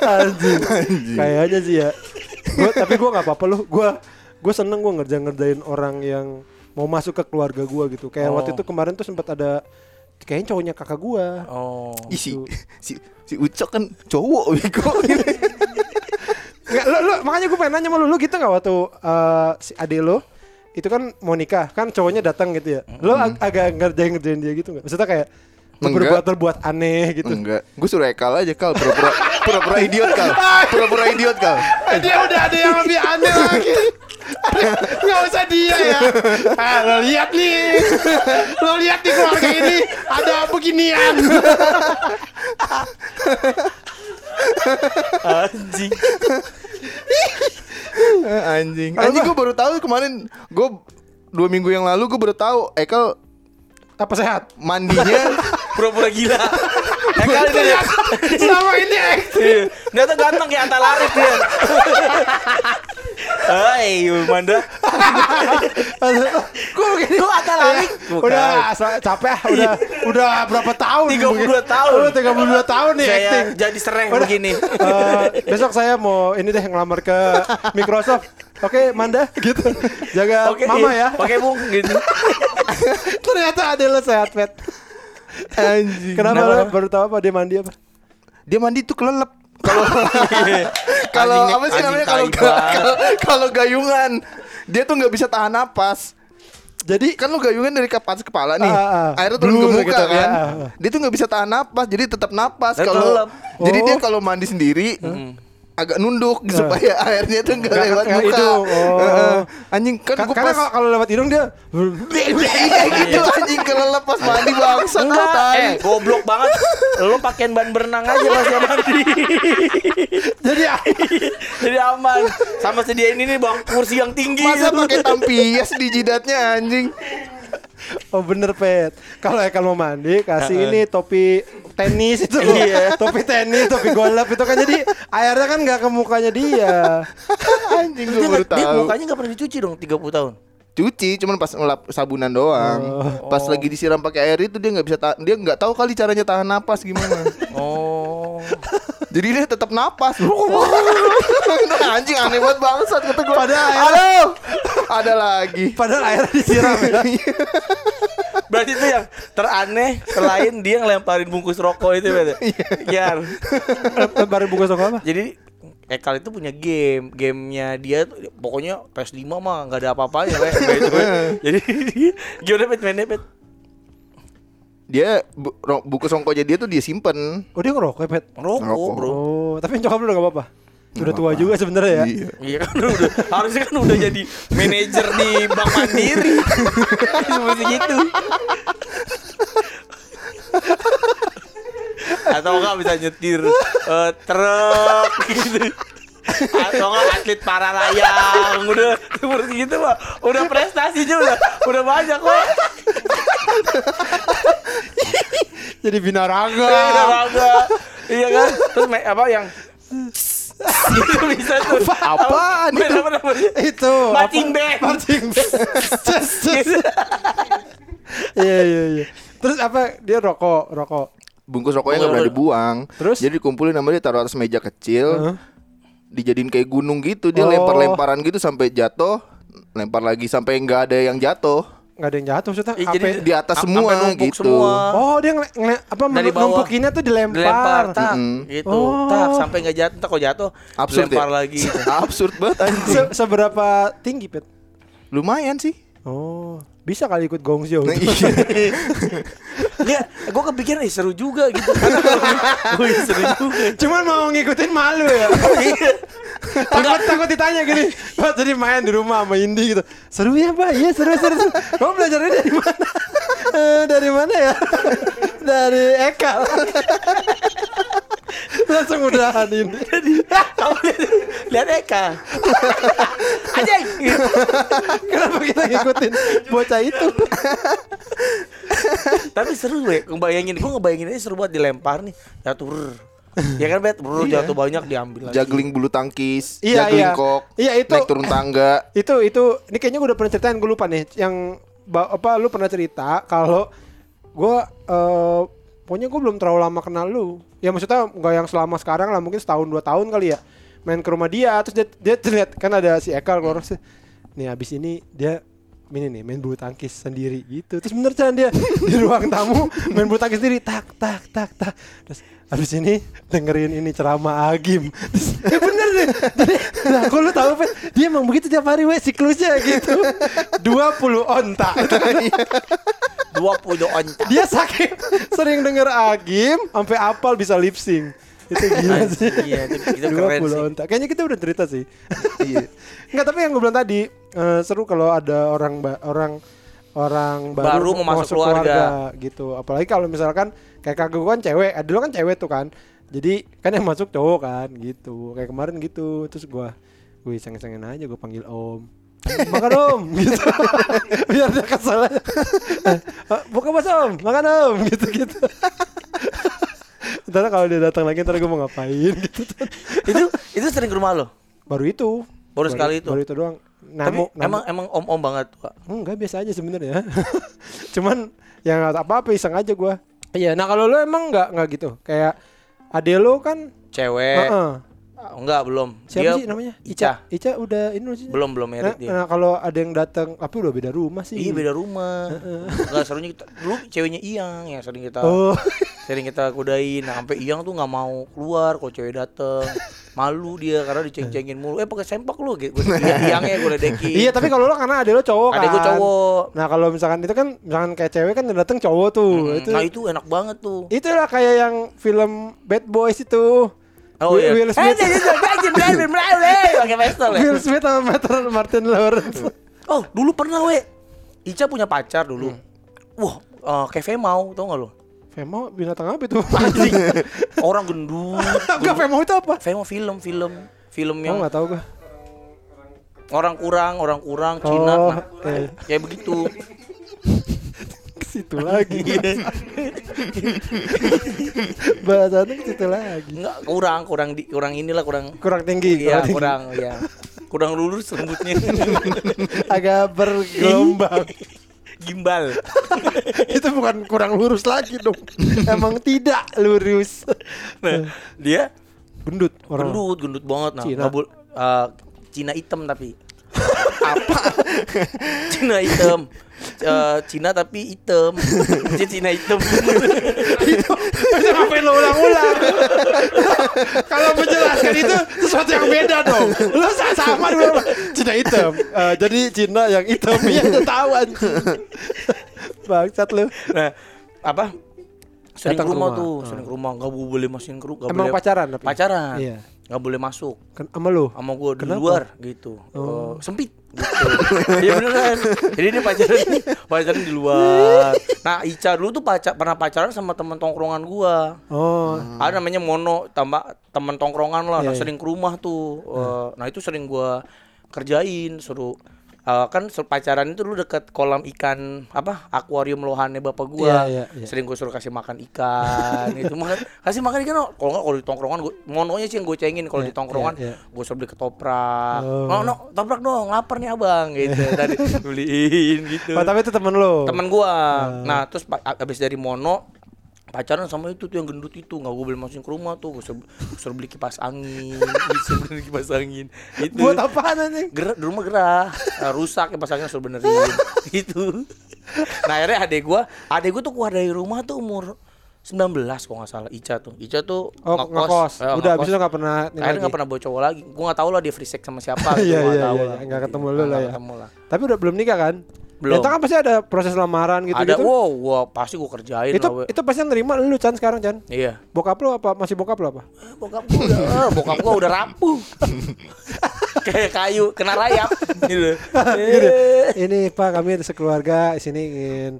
anjing. Kayaknya sih ya. Gua, <laughs> tapi gua nggak apa-apa loh. Gua gua seneng gua ngerjain ngerjain orang yang mau masuk ke keluarga gua gitu. Kayak Oh. waktu itu kemarin tuh sempat ada kayaknya cowoknya kakak gua. Oh Ih, si, si, si Ucok kan cowok bego. <laughs> Nggak, lu, lu, makanya gue pengen nanya sama lu, lu gitu nggak waktu eh, si ade lo itu kan mau nikah, kan cowoknya datang gitu ya. Lu ag- agak ngerjain ngerjain dia gitu nggak? Maksudnya kayak Enggak. berbuat berbuat aneh gitu. Enggak, gue suruh Ekal aja kal, pura-pura pura-pura idiot kal, <laughs> pura-pura idiot kal. Dia udah ada yang lebih aneh lagi. <laughs> Nggak usah dia ya. Ah, lo lihat nih, lo lihat di keluarga ini ada beginian. <laughs> Anjing Eh, anjing, anjing gue baru tahu kemarin gue dua minggu yang lalu gue baru tahu Ekal Apa sehat? mandinya <laughs> Pura-pura gila Eh kali ini ya Selama ini Iya. Ternyata ganteng kayak Anta Laris dia Hai Manda <laughs> Gue begini. Lu Anta Laris Udah asa- capek ah, udah udah berapa tahun? 32 tahun. Udah 32 tahun nih Saya acting. jadi sereng Udah. begini Eh, besok saya mau ini deh ngelamar ke Microsoft. Oke, Manda gitu. Jaga Oke mama iya. ya. Oke bung gitu <laughs> Ternyata ada lo sehat, Pet. anjing. Kenapa, lo baru tahu apa dia mandi apa? Dia mandi tuh kelelep. Kalau <laughs> <laughs> kalau apa sih namanya kalau kalau kalau gayungan dia tuh nggak bisa tahan napas. Jadi Kan lu gayungan dari atas kepala nih, Ah, ah. airnya turun ke muka gitu, kan. ah, ah. Dia tuh nggak bisa tahan napas, jadi tetap napas kalau. Jadi Oh. dia kalau mandi sendiri agak nunduk supaya <laughs> airnya tuh nggak Nggak lewat muka. hidung. Oh. Heeh. Anjing kan ka- gua karena pas kalau kalau lewat hidung dia Iya <laughs> gitu anjing kelelep pas mandi bangsat lu, Enggak tai. Eh goblok banget Lu pakein ban berenang aja pas dia mandi <laughs> jadi Jadi aman Sama sediain ini bang Kursi yang tinggi Masa pakai tampias di jidatnya anjing? <laughs> Oh bener pet. Kalau Ekal mau mandi kasih ini topi tenis itu loh. Iya. <laughs> topi tenis, topi golf itu kan jadi airnya kan nggak ke mukanya dia. <laughs> Anjing gue Dia, baru nggak- dia tahu. mukanya gak pernah dicuci dong 30 tahun Cuci cuman pas ngelap sabunan doang. Pas lagi disiram pakai air itu dia nggak bisa dia nggak tahu kali caranya tahan napas gimana. Oh Jadi dia tetap napas. nah, anjing aneh banget bangsat kata gue. Padahal air- ada lagi. Padahal airnya disiram ya. Berarti itu yang teraneh Selain dia ngelemparin bungkus rokok itu beda Iya Baru bungkus rokok apa? Jadi Ekal itu punya game Gamenya dia tuh Pokoknya PS5 mah nggak ada apa-apanya. Gitu. Jadi <laughs> Gimana pet pet Dia bu, buku songkonya dia tuh dia simpen. Oh dia ngerokok ya pet? Rokok Ngerokok. bro Oh tapi nyokap lu nggak apa-apa. Sudah tua juga sebenarnya ya. Iya. Iya kan udah Harusnya kan udah jadi Manajer di Bank Mandiri <laughs> Seperti gitu Atau enggak bisa nyetir eh, Truk gitu atau enggak atlet para layang udah seperti gitu mah udah prestasinya udah udah banyak kok Jadi binaraga. Olahraga. iya kan terus apa yang itu bisa tuh Apaan Apa- itu? apa namanya Itu Marching apa? band. Marching band. Gitu. Iya iya iya. Terus apa dia rokok rokok. Bungkus rokoknya nggak pernah dibuang. Terus? Jadi dikumpulin sama dia taruh atas meja kecil. Heeh. Dijadiin kayak gunung gitu. Dia Oh. lempar-lemparan gitu sampai jatuh. Lempar lagi sampai nggak ada yang jatuh. Nggak ada yang jatuh maksudnya. Apa- jadi Di atas semua sampai numpuk gitu. semua. Oh dia ngele- apa Dari bawah. numpukinnya tuh dilempar. dilempar tak Mm-mm. gitu Oh. tak sampai nggak jatuh tak kok jatuh Absurd lempar ya? lagi <laughs> Absurd banget anjing. Se- seberapa tinggi pet? Lumayan sih. Oh, bisa kali ikut gong show. Nah, iya. <laughs> Nggak, gue kepikiran eh seru juga gitu. <laughs> Gue seru juga. Cuman mau ngikutin malu ya. <laughs> Iya. takut takut ditanya gini. Pak jadi main di rumah sama Indi gitu. Seru ya, Pak? Iya, seru seru. seru. Kamu belajarnya dari mana? Eh, dari mana ya? dari Eka. Langsung udahan ini. <laughs> Kamu lihat, lihat Eka. <laughs> Anjing. Kenapa kita ngikutin bocah itu? <laughs> Tapi seru gue, ngebayangin gue ngebayangin ini seru banget dilempar nih, jatuh. Ya kan bet, bro Iya. jatuh banyak diambil lagi. Juggling bulu tangkis, Iya, juggling iya. kok, Iya, itu. naik turun tangga. itu itu ini kayaknya gue udah pernah ceritain gue lupa nih yang apa lu pernah cerita kalau gue eh pokoknya gue belum terlalu lama kenal lu. Ya maksudnya nggak yang selama sekarang lah mungkin setahun dua tahun kali ya main ke rumah dia terus dia dia terlihat kan ada si Eka keluar terus, nih abis ini dia ini nih main bulu tangkis sendiri gitu. Terus bener kan dia <laughs> di ruang tamu main bulu tangkis sendiri tak tak tak tak. Terus abis ini dengerin ini ceramah Agim. Terus, <laughs> ya bener deh. Jadi nah kalau lu tahu Fet, dia emang begitu tiap hari we siklusnya gitu. 20 onta. 20 onca. dia saking sering denger Agim sampai apal bisa lip sync itu gila sih Iya, itu, itu keren 20 sih. onta kayaknya kita udah cerita sih Iya. <laughs> Enggak tapi yang gue bilang tadi eh, seru kalau ada orang ba- orang orang baru, Baru mau masuk keluarga. gitu. Apalagi kalau misalkan kayak kakak gue kan cewek, eh, dulu kan cewek tuh kan. Jadi kan yang masuk cowok kan gitu. Kayak kemarin gitu. Terus gue gue iseng-isengin aja gue panggil om. makan om gitu biar dia kesel buka mas om makan om gitu gitu Ntar kalau dia datang lagi ntar gue mau ngapain gitu <laughs> itu itu sering ke rumah lo. baru itu Baru sekali itu? baru itu doang Tapi Namu, namu- emang emang om-om banget, Pak. Enggak biasa aja sebenarnya. <laughs> Cuman yang apa-apa iseng aja gua. Iya, nah kalau lu emang enggak enggak gitu. Kayak ade lu kan Cewek. Heeh. Ah, Enggak, belum. Siapa Dia sih namanya? Ica. Ica udah ini sih? Belum belum Nah, merit dia. nah, kalau ada yang datang, tapi udah beda rumah sih. Iya beda rumah. Enggak serunya kita dulu ceweknya Iyang yang sering kita Oh, sering kita kudain. Nah, sampai Iyang tuh nggak mau keluar kalau cewek dateng. Malu dia karena diceng-cengin mulu. Eh pakai sempak lu gitu. Iyangnya gue ledekin. iya tapi kalau lu karena ade lu cowok kan. Adek gue cowok. Nah kalau misalkan itu kan, misalkan kayak cewek kan datang cowok tuh. Hmm, Itu Nah itu enak banget tuh. itulah kayak yang film Bad Boys itu. Oh iya. Will Smith. Eh, gitu, gitu. <laughs> Pakai pistol. Will Smith sama Martin Lawrence. Oh, dulu pernah we. Ica punya pacar dulu. Hmm. Wah, uh, kayak Femau, tau gak lo? Femau binatang apa itu? <laughs> Orang gendut. Enggak, Femau itu apa? Femau film, film. Film yang... Oh, gak tau gue. Orang kurang, orang kurang, Cina. Oh, nah, eh. Kayak begitu. Situ lagi. <laughs> Bahasannya ke situ lagi. Enggak kurang kurang di kurang inilah kurang Kurang tinggi, Iya tinggi. kurang ya kurang lurus rambutnya <laughs> Agak bergelombang. <laughs> gimbal itu bukan kurang lurus lagi dong. Emang tidak lurus. nah, dia Gendut orang. gendut gendut banget nah Cina. nggak eh, Cina hitam tapi apa Cina hitam Eh, Cina tapi hitam Dia Cina hitam itu ngapain lo ulang-ulang? Kalau menjelaskan itu sesuatu yang beda dong. Lo sa- sama dulu. Cina hitam. Eh, jadi Cina yang hitam ya udah tahu anjing. Bangsat lu. nah apa sering Datang ke rumah, rumah. tuh Ah. sering ke rumah nggak boleh masukin ke rumah Emang pacaran tapi? pacaran Iya. Nggak boleh masuk. Kan sama lu. sama gue di luar gitu. Oh. Eh, sempit gitu. <laughs> Iya beneran. Jadi dia pacaran pacaran di luar. Nah Ica dulu tuh pacar pernah pacaran sama temen tongkrongan gua. Oh. ada namanya Mono tambah temen tongkrongan lah. Nah Iya, iya. sering ke rumah tuh. Eh, nah itu sering gua kerjain suruh eh, kan pacaran itu dulu deket kolam ikan apa akuarium lohannya bapak gua Iya, iya, iya. sering gue suruh kasih makan ikan <laughs> itu makan kasih makan ikan oh. kalau nggak kalau di tongkrongan gua, mononya sih yang gue cengin kalau Iya, di tongkrongan iya, iya. gue suruh beli ketoprak Oh. oh. no toprak dong lapar nih abang gitu <laughs> tadi beliin gitu Oh, tapi itu temen lu. teman gua Ah. nah terus abis dari mono pacaran sama itu tuh yang gendut itu nggak gue beli masukin ke rumah tuh gue suruh, beli kipas angin <laughs> bisa beli kipas angin itu Buat apaan anjing? gerah di rumah gerah Eh, rusak kipas anginnya suruh benerin <laughs> gitu nah akhirnya adek gua adek gua tuh keluar dari rumah tuh umur 19 kalau nggak salah Ica tuh Ica tuh Oh, ngekos. Eh, Udah abis ngekos. itu nggak pernah akhirnya nggak pernah bawa cowok lagi gua nggak tahu lah dia free sex sama siapa <laughs> Iya, gitu, gua nggak iya, tahu iya, lah iya. Nggak ketemu lu lah ya. ketemu lah Tapi udah belum nikah kan? Belum. Denta kan pasti ada proses lamaran gitu Ada gitu. wow, wow, pasti gue kerjain itu lah, itu pasti yang nerima lu Chan sekarang Chan. Iya. Bokap lu apa masih bokap lu apa? Eh, Bokap gue udah, eh, bokap gue udah rapuh. <laughs> Kayak kayu kena rayap <laughs> gitu. Eh. ini Pak kami ada sekeluarga di sini ingin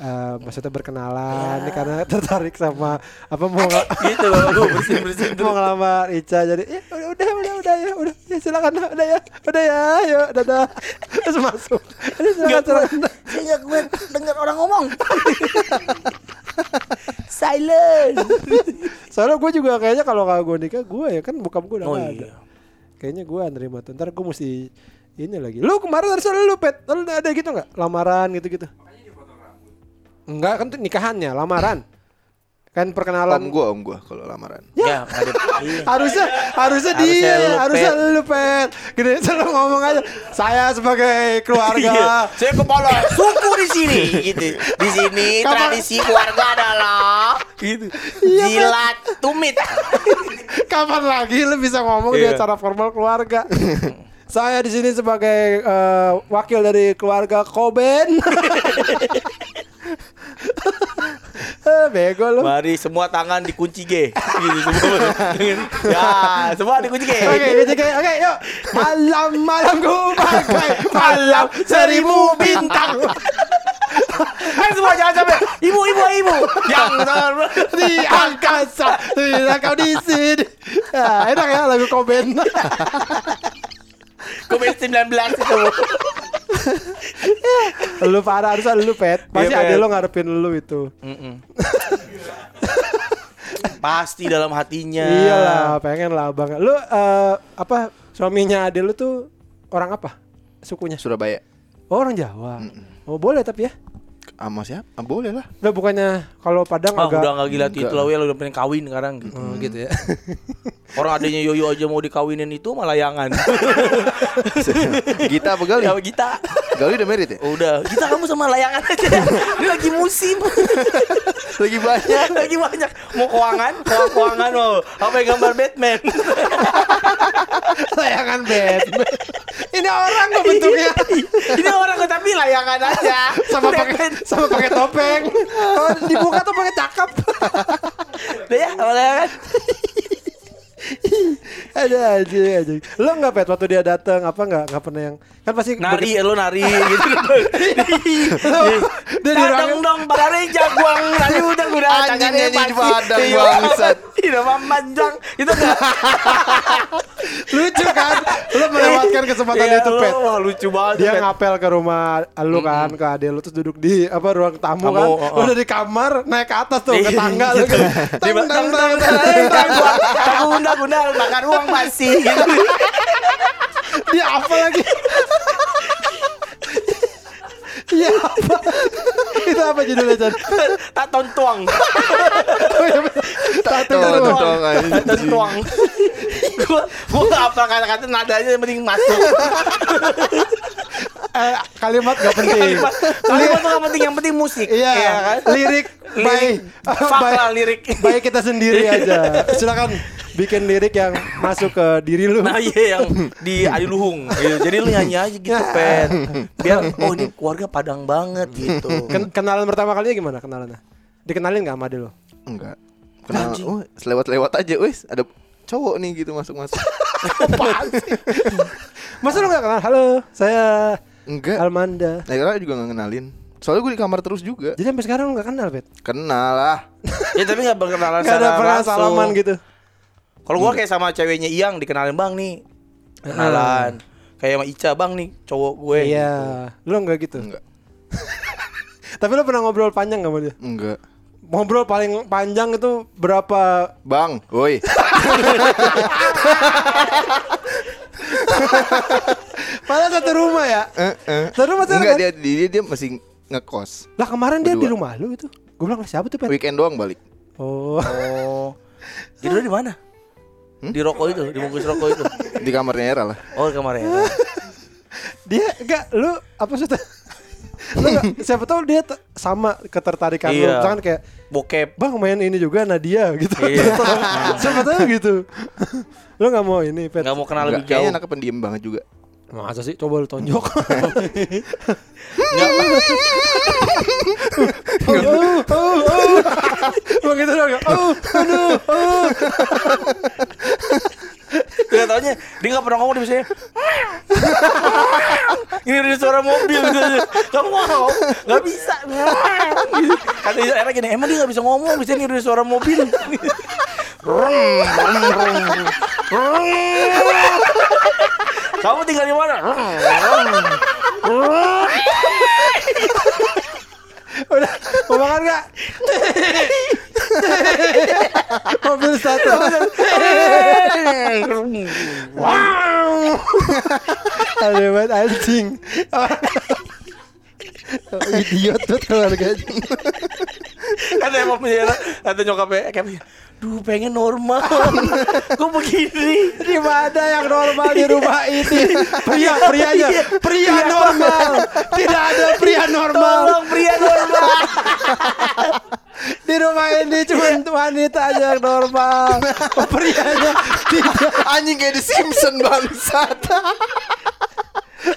eh, maksudnya berkenalan ini karena tertarik sama apa mau gitu loh, gue bersin bersin mau ngelamar Ica. Jadi ya udah udah udah udah ya udah ya silakan udah ya udah ya yuk dadah. <laughs> Terus masuk. Ini silakan silakan. Saya kuat dengar orang ngomong. <laughs> Silent. soalnya gue juga kayaknya kalau kalau gue nikah gue ya kan bokap gue udah Oh nggak ada. Iya. kayaknya gue nerima tuh. Ntar gue mesti ini lagi. Lu kemarin harusnya lu pet. Lu ada gitu nggak? Lamaran gitu gitu enggak kan tuh nikahannya lamaran kan Om perkenalan gua, om gua kalau lamaran. Ya, ada. <laughs> Iya. harusnya harusnya dia harusnya lu pet gede <laughs> selalu ngomong aja saya sebagai Iya. keluarga Saya kepala suku di sini gitu. Di sini Kapan- tradisi keluarga adalah gitu. Jilat tumit. <laughs> kapan lagi lu bisa ngomong di Iya. acara formal keluarga saya di sini sebagai eh, wakil dari keluarga Koben <laughs> bego lu Mari semua tangan dikunci G. Gitu semua. <laughs> ya, semua dikunci G. Oke, oke, oke, oke, yuk. Malam malamku bagai malam seribu bintang Kan <laughs> semua jangan sampai ibu ibu ibu. Yang di angkasa. Tidak kau di sini. Ya, enak ya lagu Koben. Covid 19 itu. <laughs> lu parah harusnya lu pet. Pasti Iya, ada Pet. lo ngarepin lu itu. Pasti dalam hatinya. Iyalah, pengen lah bang. Lu eh, apa suaminya ade lu tuh orang apa? Sukunya? Surabaya. Oh, orang Jawa. Oh, boleh tapi ya. Sama siapa? Ah, boleh lah. Udah bukannya kalau Padang Ah, agak udah nggak gila itu lah, udah pengen kawin sekarang gitu. Oh, gitu ya. <laughs> Orang adanya Yoyo aja mau dikawinin itu malah layangan. <laughs> Gita apa Gali? ya Gita. Gali udah merit ya? Udah, kita kamu sama layangan aja. <laughs> Ini lagi musim. Lagi banyak. lagi banyak. Mau keuangan, keuangan, keuangan mau. Apa yang gambar Batman? Layangan Batman. Ini orang kok bentuknya Ini orang kok tapi layangan aja. sama pakai sama pakai topeng. <laughs> Oh, dibuka tuh pakai cakep. Udah ya, sama layangan. Ada aja aja. Lo nggak pet waktu dia datang apa nggak nggak pernah yang kan pasti Nari, lo nari gitu. dia di Datang dong reja guang tadi udah udah Anjing tangannya nyanyi di. Padang, Iya, bangsat. Tidak manjang itu lucu kan. Lo melewatkan kesempatan Iya, itu lo- pet. Wah, lucu banget Dia Pet. ngapel ke rumah lu kan ke ade lu terus duduk di apa ruang tamu, Tamu, kan. oh, oh. Udah di kamar naik ke atas tuh ke Iya. tangga lu kan. Tang, tang, tang, tang, tang. Undang-undang makan uang pasti gitu. Dia apa lagi? Iya apa? Itu apa judulnya Chan? Tak tontuang, Tato Tuh, doang. tuh, anjing. tontuang. Gua gua nggak apa kata-kata nadanya yang penting masuk. Eh, kalimat gak penting. Kalimat tuh nggak penting, yang penting musik. Iya, kan? lirik by Fuck by, lah lirik. by kita sendiri aja. <laughs> Silakan bikin lirik yang masuk ke diri lu. Nah iya yang di Adi Luhung gitu. Jadi lu nyanyi aja gitu <laughs> Pen Biar oh ini keluarga Padang banget gitu Ken- kenalan pertama kalinya gimana kenalannya? Dikenalin gak sama ade lu? Enggak. Kenal. Anjing. Oh, selewat-lewat aja, wes. Ada cowok nih gitu masuk-masuk. <laughs> Masa lu gak kenal? Halo, saya Enggak. Almanda. Nah, kira juga nggak kenalin. Soalnya gue di kamar terus juga. Jadi sampai sekarang lu gak kenal, Bet? Kenal lah. <laughs> Ya tapi gak berkenalan Gak ada secara pernah salaman gitu. Kalau gua kayak sama ceweknya Iyang dikenalin bang nih Kenalan Kayak sama Ica bang nih cowok gue Iya, gitu. lu gak gitu. Enggak. <laughs> Tapi lu pernah ngobrol panjang gak sama dia? Enggak. Ngobrol paling panjang itu berapa? Bang, woi. <laughs> Padahal satu rumah ya. Eh, eh. Satu rumah sana Enggak kan? dia, dia dia masih ngekos. Lah kemarin dia di Berdua. rumah lu itu. Gue bilang siapa tuh, Pet? Weekend doang balik. Oh. Oh Jadi lu di mana? Hmm? Di rokok itu, di bungkus rokok itu <laughs> Di kamarnya Era lah. Oh di kamarnya <laughs> dia enggak lu apa sih? lu nggak- siapa tahu dia t- sama ketertarikan lu. Iya. Misalkan kayak Bokep Bang main ini juga Nadia gitu. Iya. <laughs> siapa tahu gitu. lu nggak mau ini, Pet? Gak mau kenal lebih jauh kayaknya anaknya pendiam banget juga. Masa sih coba lu tonjok. Enggak. oh, oh, oh. Begitu dong. Oh, aduh, oh. Gak taunya dia gak pernah ngomong dia biasanya <laughs> Ini ada suara mobil gitu Kamu mau? Gak bisa Kata Era gini Emang dia gak bisa ngomong Biasanya ini ada suara mobil <laughs> Kamu tinggal di mana? Udah, mau makan gak? Mobil satu. Ada banget anjing. Idiot tuh keluarganya. Kata emang penjara Kata nyokapnya kayak Duh pengen normal <laughs> Kok begini Di mana yang normal di rumah <laughs> ini? Pria, prianya, pria normal. Tidak ada pria <laughs> normal. Tolong pria normal Di rumah ini cuma wanita aja yang normal. Prianya tidak. Anjing kayak di Simpson bangsat.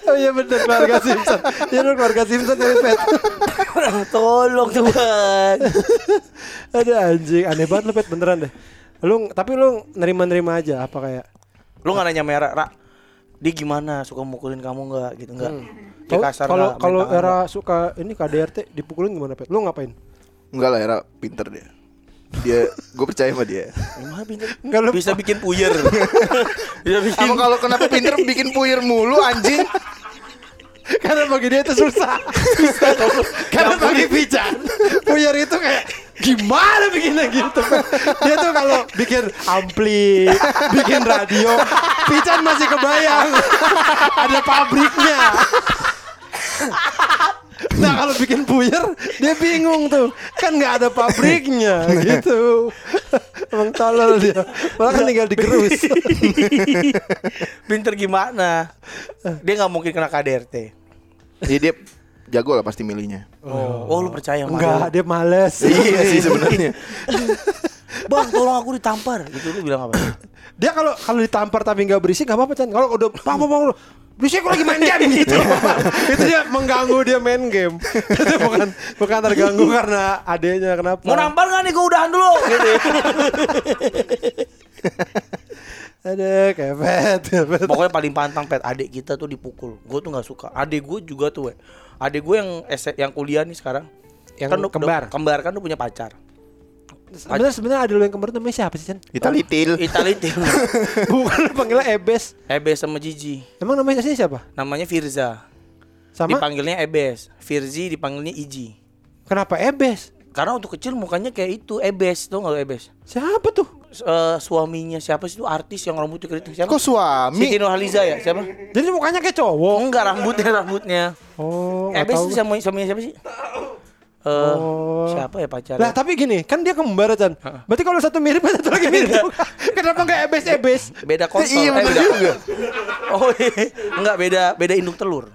Oh iya bener keluarga Simpson. Iya lu keluarga Simpson dari pet. <laughs> Tolong Tuhan Ada anjing, aneh banget lu pet beneran deh. Lu tapi lu nerima-nerima aja apa kayak Lu gak nanya merah Ra Dia gimana suka mukulin kamu gak gitu Enggak Dia Kalau- kasar kalau nggak, main kalau tangan era suka ini KDRT dipukulin gimana pet? Lu ngapain? Enggak lah Era pinter dia. Dia gue percaya sama dia. Gimana pinter Bisa bikin puyer Bisa bikin Kamu kalau kenapa pinter bikin puyer mulu anjing? Karena bagi dia itu susah. Karena bagi Pican, puyer itu kayak gimana bikinnya gitu. Dia tuh kalau bikin ampli, bikin radio, Pican masih kebayang ada pabriknya. Nah kalau bikin puyer dia bingung tuh kan nggak ada pabriknya gitu. Emang tolol dia. Malah kan tinggal digerus. <laughs> Pinter gimana Dia gak mungkin kena KDRT Jadi dia jago lah pasti milihnya. Oh, oh lu percaya Enggak, dia males. <laughs> Iya sih sebenarnya. <laughs> Bang tolong aku ditampar Gitu lu bilang apa Dia kalau kalau ditampar tapi nggak berisik nggak apa-apa Chan. Kalau udah apa apa berisik aku lagi main game <laughs> gitu. itu dia mengganggu dia main game. itu bukan bukan terganggu karena adanya kenapa? Mau nampar gak nih gue udahan dulu gitu <laughs> Ada kepet, kepet. Pokoknya paling pantang pet adik kita tuh dipukul. Gue tuh nggak suka. Adik gue juga tuh, we. Adik gue yang S yang kuliah nih sekarang. Yang kan udah- kembar. kembar kan udah punya pacar. Sebenarnya sebenarnya ada lu yang kemarin namanya siapa sih Chan? Italitil. <laughs> Italitil. <laughs> Bukan panggilnya Ebes. Ebes sama Gigi. Emang namanya aslinya siapa? Namanya Firza. Sama? Dipanggilnya Ebes. Firzi dipanggilnya Iji. Kenapa Ebes? Karena untuk kecil mukanya kayak itu Ebes, tuh nggak Ebes? Siapa tuh? S- eh, suaminya siapa sih itu artis yang rambutnya keriting siapa? Kok suami? Siti Nurhaliza ya siapa? Jadi mukanya kayak cowok. Enggak rambutnya rambutnya. Oh, Ebes itu sama suaminya siapa sih? Eh, Oh. siapa ya pacarnya? Lah tapi gini, kan dia kembar Chan. Berarti kalau satu mirip satu lagi mirip. <laughs> Kenapa nggak Ebes Ebes? beda konsol. Iya, eh, beda. juga. Oh iya. enggak beda beda induk telur.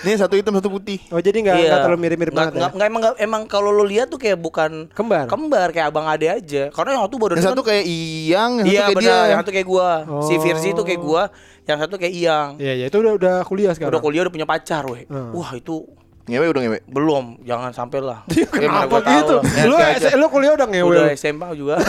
Nih satu hitam satu putih. Oh jadi nggak nggak terlalu mirip-mirip Iya. Nggak- banget ya? nggak- nggak, emang nggak- emang kalau lu lihat tuh kayak bukan Kembar? Kembar kayak abang ade aja. Karena yang satu baru Yang satu kayak Iyang, yang Iya satu kayak benar, dia. yang satu kayak gua. Si Oh. Firzi itu kayak gua, yang satu kayak Iyang. Iya iya itu udah udah kuliah sekarang. Udah kuliah udah punya pacar, weh. Hmm. Wah, itu Ngewe udah ngewe. belum, jangan sampai lah. <laughs> Kenapa gua tahu gitu? Ya, Lu lu kuliah udah ngewe. Udah SMA juga. <laughs>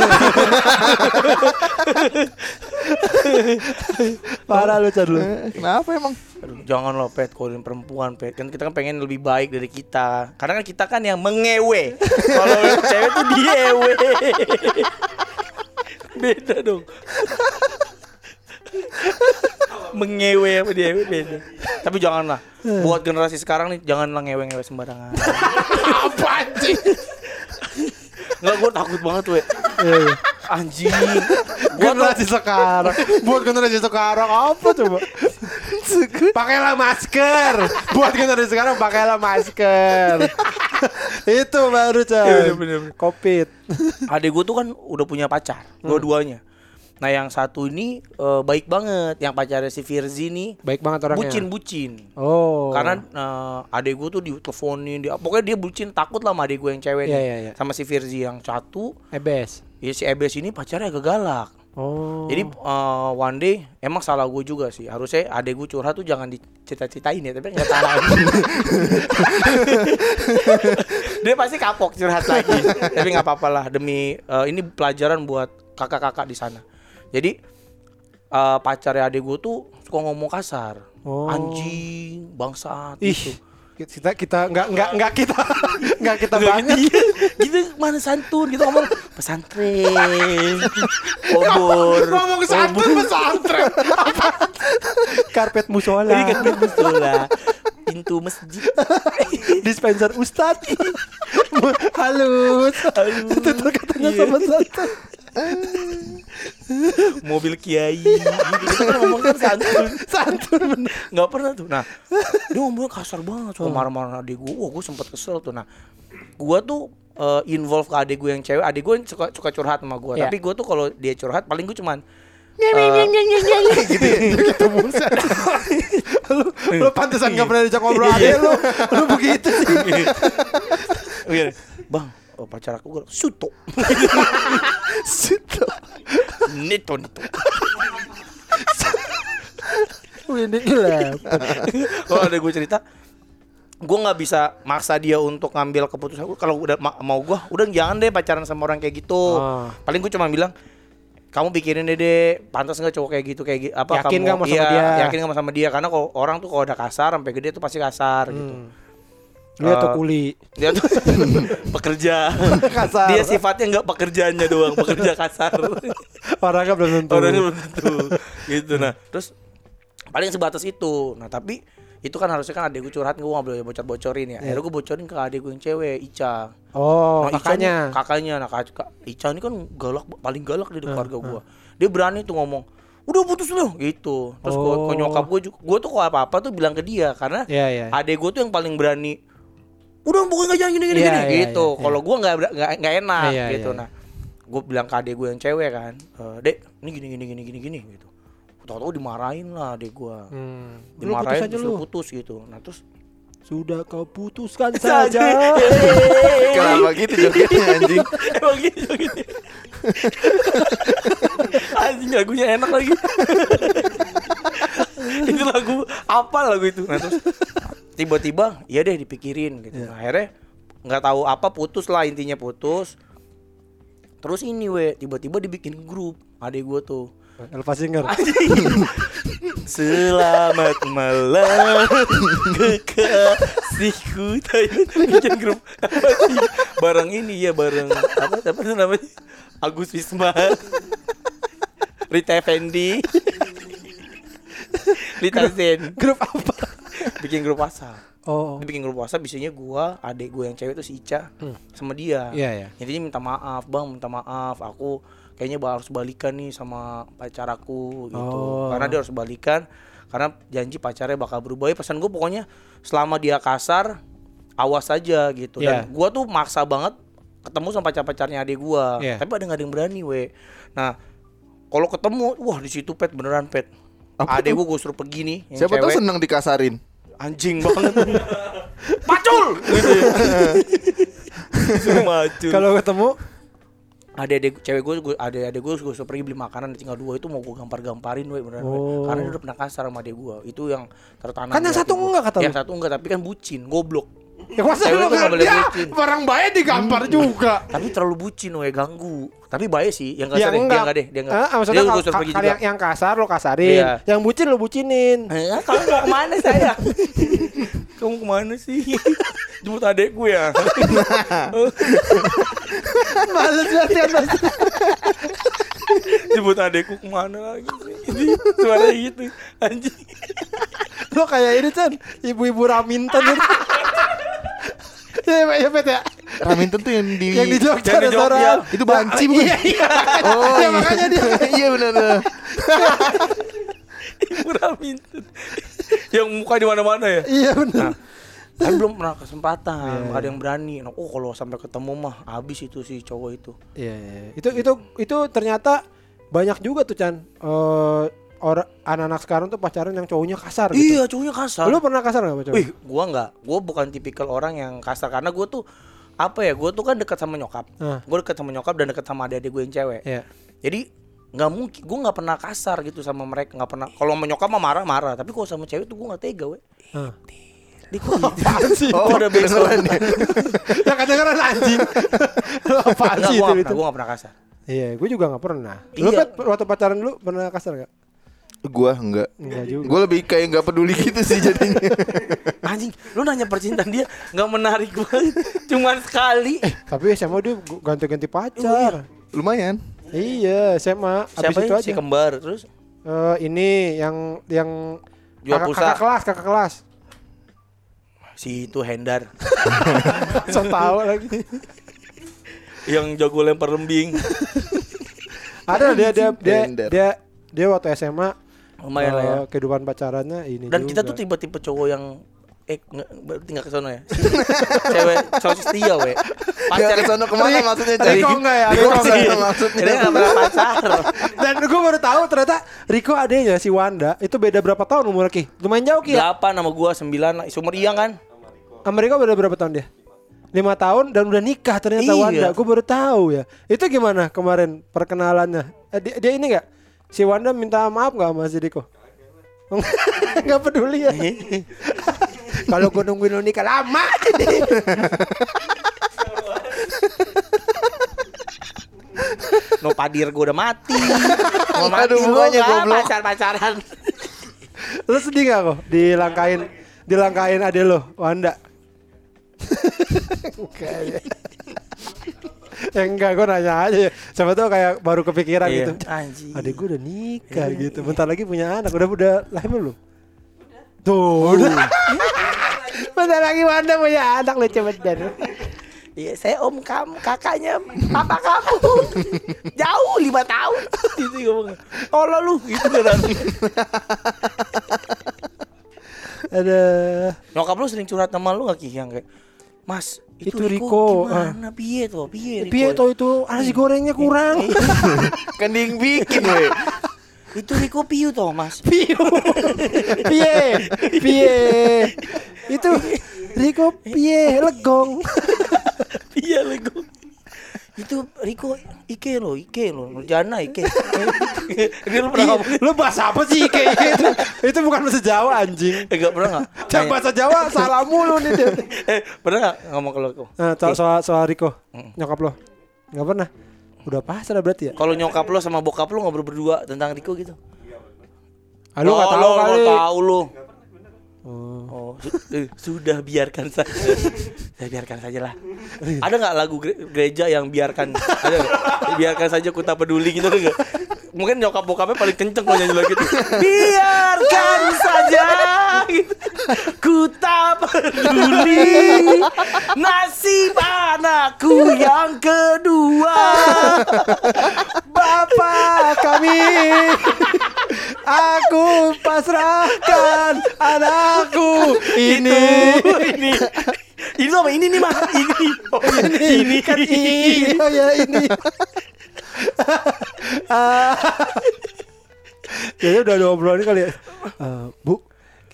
Parah lu Chan lu. Kenapa emang? Aduh, jangan lo pet kolin perempuan pet kan kita kan pengen lebih baik dari kita karena kan kita kan yang mengewe kalau cewek tuh diewe <laughs> beda dong mengewe apa diewe beda tapi janganlah buat generasi sekarang nih janganlah ngewe-ngewe sembarangan Apa anjing? nggak gue takut banget we Iya anjing gua tuh Generasi sekarang. Buat generasi sekarang apa coba? Pakailah masker. Buat generasi sekarang pakailah masker. Itu baru Chan. Iya. Covid. adek gue tuh kan udah punya pacar dua-duanya nah yang satu ini eh, baik banget yang pacarnya si Firzi nih Baik banget orangnya. bucin bucin Oh. karena eh, adek gue tuh diteleponin dia pokoknya dia bucin takut lah sama adek gue yang cewek Iya, nih iya, iya. sama si Firzi yang satu Ebes. ya si Ebes ini pacarnya agak galak Oh. Jadi eh, one day emang salah gue juga sih. Harusnya adek gue curhat tuh jangan dicita-citain ya, tapi nggak tahan. <laughs> Dia pasti kapok curhat lagi. tapi nggak apa-apa lah demi eh, ini pelajaran buat kakak-kakak di sana. Jadi eh, pacarnya adek gue tuh suka ngomong kasar. Oh. Anjing, bangsat Ih, gitu. kita kita nggak nggak nggak kita <laughs> nggak kita Nggak banget. gitu, gitu mana santun gitu ngomong pesantren obor Ngomong santun pesantren. <laughs> Karpet musola. Ini kan musola pintu masjid <laughs> Dispenser Ustad. <laughs> Halus. Itu tuh katanya Iya. sama santun. mobil kiai gitu kan ngomong kan santun Santun bener. nggak pernah tuh nah dia ngomongnya kasar banget soal marah-marah adik gue wah gue sempet kesel tuh nah gue tuh eh, involve ke adik gue yang cewek adik gue suka suka curhat sama gue Iya. tapi gue tuh kalau dia curhat paling gue cuman gitu gitu buset. <laughs> Lu lu pantesan nggak pernah diajak ngobrol Iya. adek lu. Lu <laughs> begitu. Sih <laughs> Iya. bang oh, pacar aku gue suto. Situ. nito nito. Ini gila kalau ada gue cerita gue nggak bisa maksa dia untuk ngambil keputusan kalau udah ma- mau gue udah jangan deh pacaran sama orang kayak gitu. Ah. paling gue cuma bilang kamu pikirin deh deh pantas nggak cowok kayak gitu kayak gitu apa Yakin kamu nggak mau sama iya, dia? yakin mau sama dia? Karena kalau orang tuh kalau udah kasar sampai gede tuh pasti kasar gitu. Lihat tuh Eh, kuli. dia tuh <laughs> pekerja. <laughs> Kasar. dia sifatnya nggak pekerjaannya doang pekerja kasar. <laughs> Orangnya belum tentu. Orangnya belum tentu. Gitu nah. Terus paling sebatas itu. Nah tapi itu kan harusnya kan adek gue curhat gue gak boleh bocor-bocorin ya. Akhirnya gue bocorin ke adek gue yang cewek Ica. Oh Nah, Ica kakaknya nih- kakaknya. Nah kak, Ica ini kan galak paling galak di keluarga gue dia berani tuh ngomong udah putus lu. Gitu. Terus Oh. ke nyokap gue juga gue tuh kalau apa apa tuh bilang ke dia karena Iya, iya. adek gue tuh yang paling berani udah pokoknya gak jangan gini gini Iya, gini. iya, gitu. iya, kalau gue nggak nggak nggak enak gitu. nah gue bilang ke adek gue yang cewek kan "Eh, dek ini gini gini gini gini gini gitu tahu-tahu dimarahin lah adek gue hmm. lu putus dimarahin aja terus lu putus gitu nah terus sudah kau putuskan <laughs> saja Kenapa gitu jogetnya <laughs> anjing? Emang gitu gitu. <laughs> Anjing lagunya enak lagi. itu lagu apa lagu itu? Nah, terus tiba-tiba ya deh dipikirin gitu. Nah, akhirnya nggak tahu apa putus lah intinya putus. Terus ini we tiba-tiba dibikin grup adek gua tuh. Elva Singer. <laughs> Selamat malam. Kekasihku. Bikin grup. Apa sih bareng ini ya bareng apa apa namanya? Agus Wisma. Rita Effendi. Rita Zen. grup apa? Bikin grup WhatsApp. Oh. Dia bikin grup WhatsApp biasanya gua adik gua yang cewek tuh si Ica sama dia. Iya, iya. intinya minta maaf bang minta maaf. Aku kayaknya harus balikan nih sama pacar aku gitu Oh. karena dia harus balikan karena janji pacarnya bakal berubah ya pesan gue pokoknya selama dia kasar awas aja gitu Iya. dan gua tuh maksa banget ketemu sama pacar pacarnya adik gua Iya. tapi ada nggak ada yang berani we nah kalau ketemu wah di situ pet beneran pet tuh? gua gue suruh pergi nih yang Siapa tahu cewek. seneng dikasarin. anjing banget <laughs> pacul gitu ya. Macul kalau ketemu ada adek cewek gue ada adek gue gue suruh pergi beli makanan tinggal dua itu mau gue gampar gamparin we beneran we. Oh. karena dia udah pernah kasar sama adek gue itu yang tertanam Kan yang satu enggak kata lu? yang satu enggak tapi kan bucin goblok ya masa lu nggak boleh bucin. barang baik digampar juga tapi terlalu bucin we ganggu tapi baik sih yang ya kasar deh, dia enggak enggak deh dia enggak maksudnya dia kalau gue pergi juga yang, yang kasar lo kasarin Iya. yang bucin lo bucinin Eh, kamu mau ke mana saya? <laughs> kamu ke mana sih? Jemput adek gue ya. males banget kan Mas. Jemput adekku ke mana lagi sih? Ini suara gitu, anjing. lo kayak ini Chan ibu-ibu Raminten itu ya Pak, ya ya Raminten tuh yang di yang di Jogja Yang di restoran Jogja. Itu banci bukan? iya iya Oh, Ya, iya. makanya dia Iya benar. Ibu Raminten. Yang muka di mana-mana ya. iya benar Kan belum pernah kesempatan, nggak ada yang berani. Nah, oh kalau sampai ketemu mah habis itu sih cowok itu. Iya, iya. itu itu itu ternyata banyak juga tuh Chan eh orang anak-anak sekarang tuh pacaran yang cowoknya kasar gitu. Iya, cowoknya kasar. Lu pernah kasar gak cowok? Wih, gua nggak. Gua bukan tipikal orang yang kasar karena gua tuh apa ya? Gua tuh kan dekat sama nyokap. Ah. Gua dekat sama nyokap dan dekat sama adik-adik gue yang cewek. Iya. Jadi nggak mungkin gue nggak pernah kasar gitu sama mereka nggak pernah kalau sama nyokap mah marah marah tapi kalau sama cewek tuh gue nggak tega we Hah. Di kok gitu <laughs> sih? Oh, udah kedengeran ya. <laughs> Ya kedengeran anjing. <laughs> Lu Enggak, sih itu? gue nggak pernah kasar. Iya, gue juga gak pernah. Lu Iya. Pet, waktu pacaran dulu pernah kasar gak? Gua enggak. Enggak juga. Gue lebih kayak nggak peduli gitu sih jadinya. Anjing, lu nanya percintaan dia nggak menarik banget, cuman sekali. Tapi SMA dia ganti-ganti pacar. Lumayan. Iya, SMA. Abis Siapa itu aja. Si kembar terus Eh, ini yang yang Jual kakak, kakak kelas, kakak kelas. Si itu Hendar <laughs> So tahu lagi. yang jago lempar lembing. Ada dia dia dia dia dia waktu SMA Lumayan lah ya. eh, kehidupan pacarannya ini Dan kita juga. tuh tipe-tipe cowok yang eh nggak berarti nggak ke sono ya. <laughs> Cewek cowok setia we. Pacar ke sono ke mana maksudnya Riko Cari? enggak ya? Riko Riko enggak enggak. maksudnya. Dia nggak pernah pacar. <laughs> Dan gue baru tahu ternyata Riko adanya si Wanda itu beda berapa tahun umurnya Ki? Lumayan jauh Ki ya? Delapan nama gua sembilan, seumur Iyang kan? Amerika beda berapa tahun dia? Lima tahun dan udah nikah ternyata Iya. Wanda. Gue baru tahu ya. Itu gimana kemarin perkenalannya? Eh, dia, dia ini nggak? Si Wanda minta maaf nggak sama si Riko? <laughs> Nggak peduli ya. <laughs> Kalau gue nungguin lu nikah lama jadi. No padir gua udah mati. <laughs> Mau mati mukanya nggak goblok. pacar-pacaran. Lu sedih gak kok dilangkain dilangkain ade lo Wanda? <laughs> Enggak ya. ya enggak gue nanya aja ya. Siapa tahu kayak baru kepikiran Iya. gitu. Anjing. Adek gue udah nikah gitu. Bentar lagi punya anak. Udah udah lahir belum? Tuh. Udah. Bentar lagi Wanda punya anak lucu bener. Iya, saya om kamu, kakaknya papa kamu. Jauh lima tahun. <laughs> Gitu ngomong. Oh lu gitu kan. <laughs> Ada. Nyokap lu sering curhat sama lu gak Ki yang kayak Mas, itu, Itu Riko, Riko, gimana? Piye tuh? Piye? Piye tuh itu nasi gorengnya kurang. Kan dia yang bikin we. Itu Riko piu tuh, Mas. Piye? Piye? Piye? Itu Riko piye legong. Iya Riko. Itu Riko Ike lo, Ike lo, Nurjana Ike. <laughs> Ini lu pernah Ih, ngomong? Lu bahasa apa sih kayak gitu? Itu bukan bahasa Jawa anjing. Eh, gak pernah gak? <laughs> Jangan bahasa Jawa salah mulu nih dia. <laughs> Eh, pernah gak ngomong ke lo? Nah, soal, soal, soal Riko, nyokap lo. Enggak pernah. Udah pasrah berarti ya? Kalau nyokap lo sama bokap lo ngobrol berdua tentang Riko gitu? Ah, lu enggak Oh, tahu lo kali. nggak tahu lo. Oh. Oh, eh, sudah biarkan saja. <laughs> Saya biarkan saja lah. Ada nggak lagu gere- gereja yang biarkan? Ada nggak? Biarkan saja ku tak peduli gitu ada nggak? Mungkin nyokap bokapnya paling kenceng kalau nyanyi lagu. Biarkan saja gitu. Ku peduli nasib anakku yang kedua. Bapak kami Aku pasrahkan anakku ini Itu, ini. Ini apa ini nih mah? Ini. Oh, ini. ini. kan iya ya ini. <laughs> Kayaknya udah ada obrolan kali ya Eh, Bu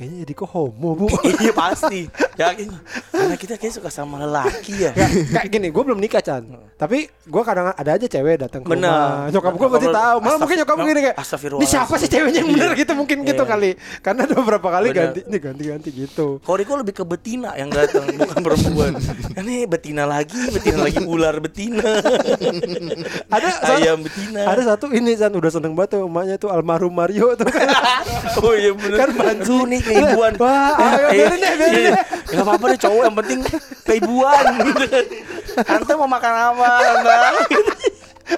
Kayaknya Diko homo bu. <laughs> Iya pasti. Yakin karena kita kayak suka sama lelaki ya. Kayak, kayak gini, gue belum nikah Chan. Tapi gue kadang ada aja cewek datang ke rumah. Nyokap gue pasti tahu. Malah mungkin nyokap gue gini kayak. Ini siapa sih ceweknya? Yang bener gitu Mungkin gitu Iya. kali. Karena ada beberapa kali ganti Ini ganti-ganti gitu. Kalau Riko lebih ke betina yang datang bukan perempuan. Ini betina lagi, betina lagi ular betina. <laughs> Ada Ayam betina. Ada satu ini Chan Udah seneng banget tuh Emaknya tuh almarhum Mario tuh kan. <laughs> Oh iya bener. Kan. Aduh nih keibuan. Wah, ayo, Eh, biarin deh, biarin iya. deh. Gak apa-apa deh cowok yang penting keibuan gitu kan. Tante mau makan apa? Tante?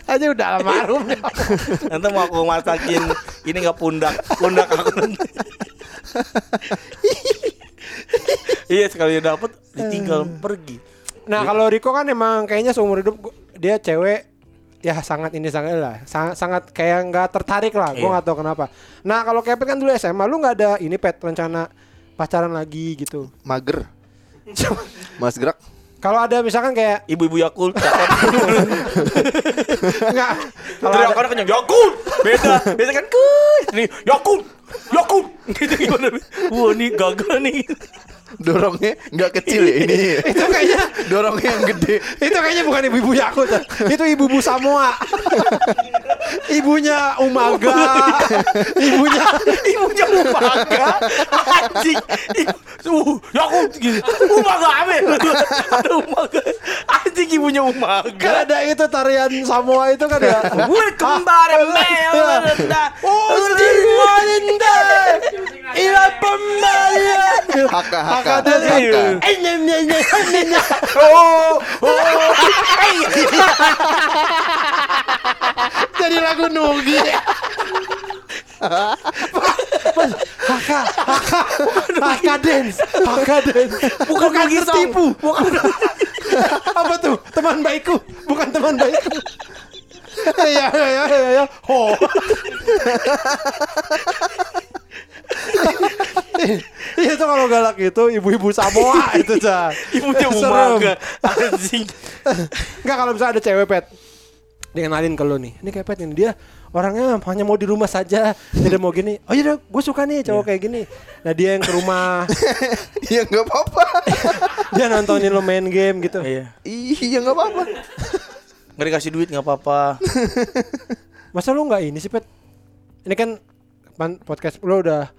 Aja udah almarhum Tante mau aku masakin ini nggak pundak, pundak aku nanti. iya sekali dapet ditinggal pergi. Nah kalau Riko kan emang kayaknya seumur hidup dia cewek ya sangat ini sangat lah. Sangat, sangat kayak nggak tertarik lah. Gue Iya. nggak tahu kenapa. Nah kalau Kevin kan dulu SMA lu nggak ada ini pet rencana pacaran lagi gitu? Mager. <laughs> Mas gerak. kalau ada misalkan kayak Ibu-ibu Yakult <laughs> nggak. Kalau ada, orang kenyang Yakult beda. Beda kan kuy! Nih Yakult Yakult <laughs> gitu gimana? Wah nih gagal nih Dorongnya nggak kecil ya ini. itu kayaknya Dorongnya yang gede. itu kayaknya bukan ibu-ibu Yakult Chan. itu ibu-ibu Samoa ibunya Umaga, ibunya Ibunya Umaga Anjing Ibu- Uh, ya aku gini Umaga ame Ada Umaga Anjing ibunya kan Umaga ada itu tarian Samoa itu kan ya. Welcome back Oh, Malinda, ila pembalian. Haka haka. Eh. Oh Oh <laughs> Jadi lagu Nugi. Haka, haka, haka dance, haka dance. Bukan lagi tertipu. Bukan. Apa tuh? Teman baikku, bukan teman baikku. Iya, iya, iya, iya, iya. Ho. <laughs> Iya itu kalau galak itu ibu-ibu Samoa <laughs> itu cah. Ibunya Serem. Umaga Anjing. Enggak kalau misalnya ada cewek pet. Dikenalin ke lu nih. Ini kayak pet ini Dia orangnya hanya mau di rumah saja. Tidak mau gini Oh iya gue suka nih cowok kayak gini. Nah dia yang ke rumah. <laughs> Iya nggak apa-apa. <laughs> Dia nontonin lo main game gitu. Iya. Iya nggak apa-apa. Nggak dikasih duit nggak apa-apa. Masa lu nggak ini sih pet? Ini kan podcast lo udah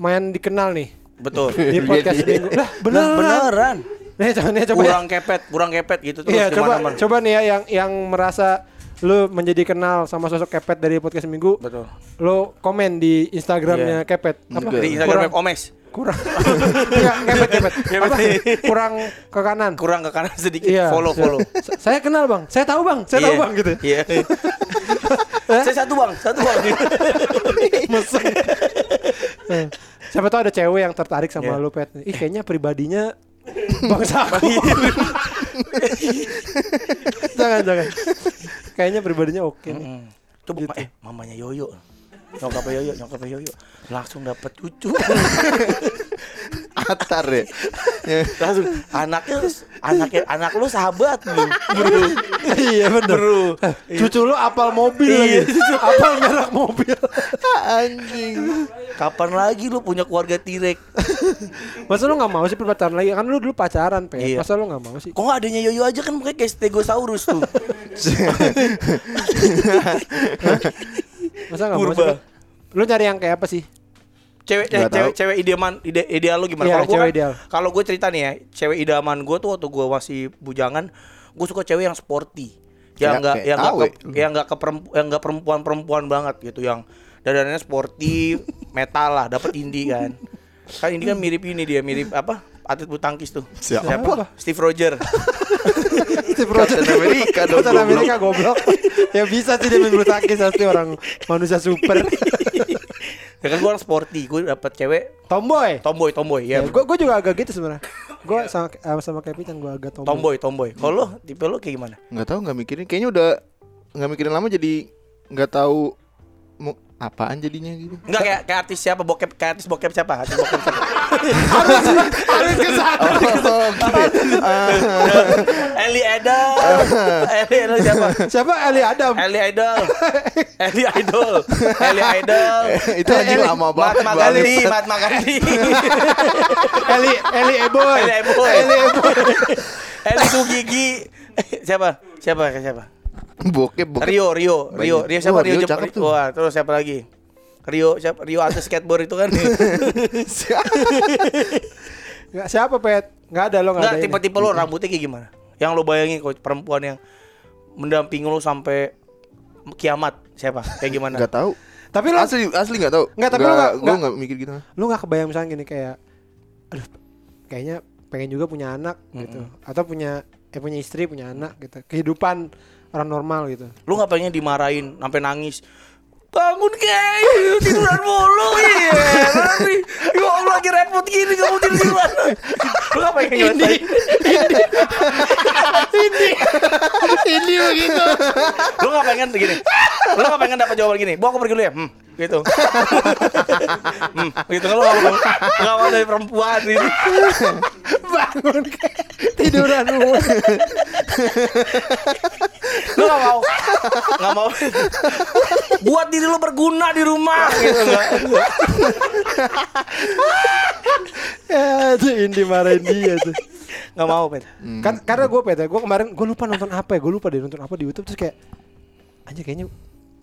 Main dikenal nih. Betul. Di podcast minggu. Lah Nah, beneran. beneran? Nih coba nih coba ya. Kurang kepet Kurang kepet gitu terus Iya coba coba nih ya yang yang merasa lu menjadi kenal sama sosok Kepet dari podcast minggu Betul. lo komen di Instagramnya Iya. Kepet. Apa. Di Instagram kurang Omes. kurang <laughs> Enggak, kepet kepet. Apa? kurang ke kanan. Kurang ke kanan sedikit. Iya. Follow follow. Sa- saya kenal bang. Saya tahu bang. Saya tahu Iya. bang gitu. Iya <laughs> Saya satu bang Satu bang. <laughs> Eh, siapa tahu ada cewek yang tertarik sama Iya. lu pet ih kayaknya pribadinya bangsa aku <laughs> jangan jangan kayaknya pribadinya oke nih. Hmm. Tuh Gitu. eh mamanya Yoyo. Nyokapnya Yoyo, nyokapnya Yoyo. Langsung dapat cucu. <laughs> Atar ya. Langsung anaknya anaknya anak lu sahabat lu. Bro. iya bener Bro. cucu lu apal mobil Iya, lagi apal merek mobil Anjing. Kapan lagi lu punya keluarga tirek? masa lu nggak mau sih pacaran lagi kan lu dulu pacaran pet Iya. masa lu nggak mau sih Kok adanya Yoyo aja kan kayak Stegosaurus tuh. <laughs> masa nggak mau sih Purba. Lu nyari yang kayak apa sih Cewek eh, cewek cewek idaman ide, ideal lu gimana? Iya, Kalau gua cewek kan- kalau gue cerita nih ya, cewek idaman gue tuh waktu gue masih bujangan, gue suka cewek yang sporty. Yang enggak kayak yang enggak yang enggak ke perempu- yang enggak perempuan-perempuan banget gitu yang dadannya sporty, <laughs> metal lah, dapat indie kan. Kan ini kan mirip ini dia, mirip apa? Atlet bulu tangkis tuh. Siapa? Steve Roger. <laughs> Steve Captain America dong, Captain goblok. America goblok ya bisa sih dia main bulu tangkis pasti orang manusia super <laughs> ya kan gue orang sporty, gue dapet cewek tomboy tomboy, tomboy ya. gue gue juga agak gitu sebenarnya gue sama sama, sama Kevin gue agak tomboy, Tomboy, tomboy. Kalau lo, tipe lo kayak gimana? Nggak tahu nggak mikirin. Kayaknya udah nggak mikirin lama jadi nggak tahu apaan jadinya gitu. Enggak kayak kayak artis siapa bokep kayak artis bokep siapa? Artis bokep siapa? <laughs> harus ke sana Oh, gitu. Eli Idol. Eli Idol siapa? siapa Eli Adam Eli Idol. Eli Idol. Eli Idol. Itu anjing lama banget. Mahatma Bang. Gandhi, Mahatma Gandhi. <laughs> Eli Eli Eboy Eli Eboy. Eli Eboy Eli Sugigi. Siapa? Siapa? Siapa? <laughs> Bokep bokep. Rio, Rio, Rio, Banyak. Rio siapa? Wah, Rio, Rio Jep- cakep tuh. Wah, terus siapa lagi? Rio, siapa? Rio atlet skateboard itu kan. <laughs> <laughs> Nggak, siapa pet nggak ada lo nggak Enggak, ada tipe-tipe lo rambutnya kayak gimana? Yang lo bayangin kok perempuan yang mendampingi lo sampai kiamat siapa? Kayak gimana? Nggak tahu. tapi lo Asli asli nggak tahu. Nggak, tapi lu nggak- Gue nggak- nggak mikir gitu. lu nggak kebayang misalnya gini kayak aduh kayaknya pengen juga punya anak gitu atau punya eh punya istri punya anak gitu kehidupan orang normal gitu Lu nggak pengen dimarahin sampai nangis? Bangun kayak tiduran mulu iya. Ya Allah lagi repot gini kamu tidur di mana? Lu nggak pengen nyelesain? ini begitu Lu nggak pengen gini? Lu nggak pengen dapat jawaban gini? Bu aku pergi dulu ya. Hmm, gitu. hmm, gitu kan nggak mau dari perempuan ini. bangun <laughs> tiduran lu Lu nggak mau nggak mau buat diri lu berguna di rumah gitu ya tuh Indi marahin dia tuh Nggak mau pet. kan karena gue pet gue kemarin gue lupa nonton apa ya gue lupa deh nonton apa di YouTube terus kayak aja kayaknya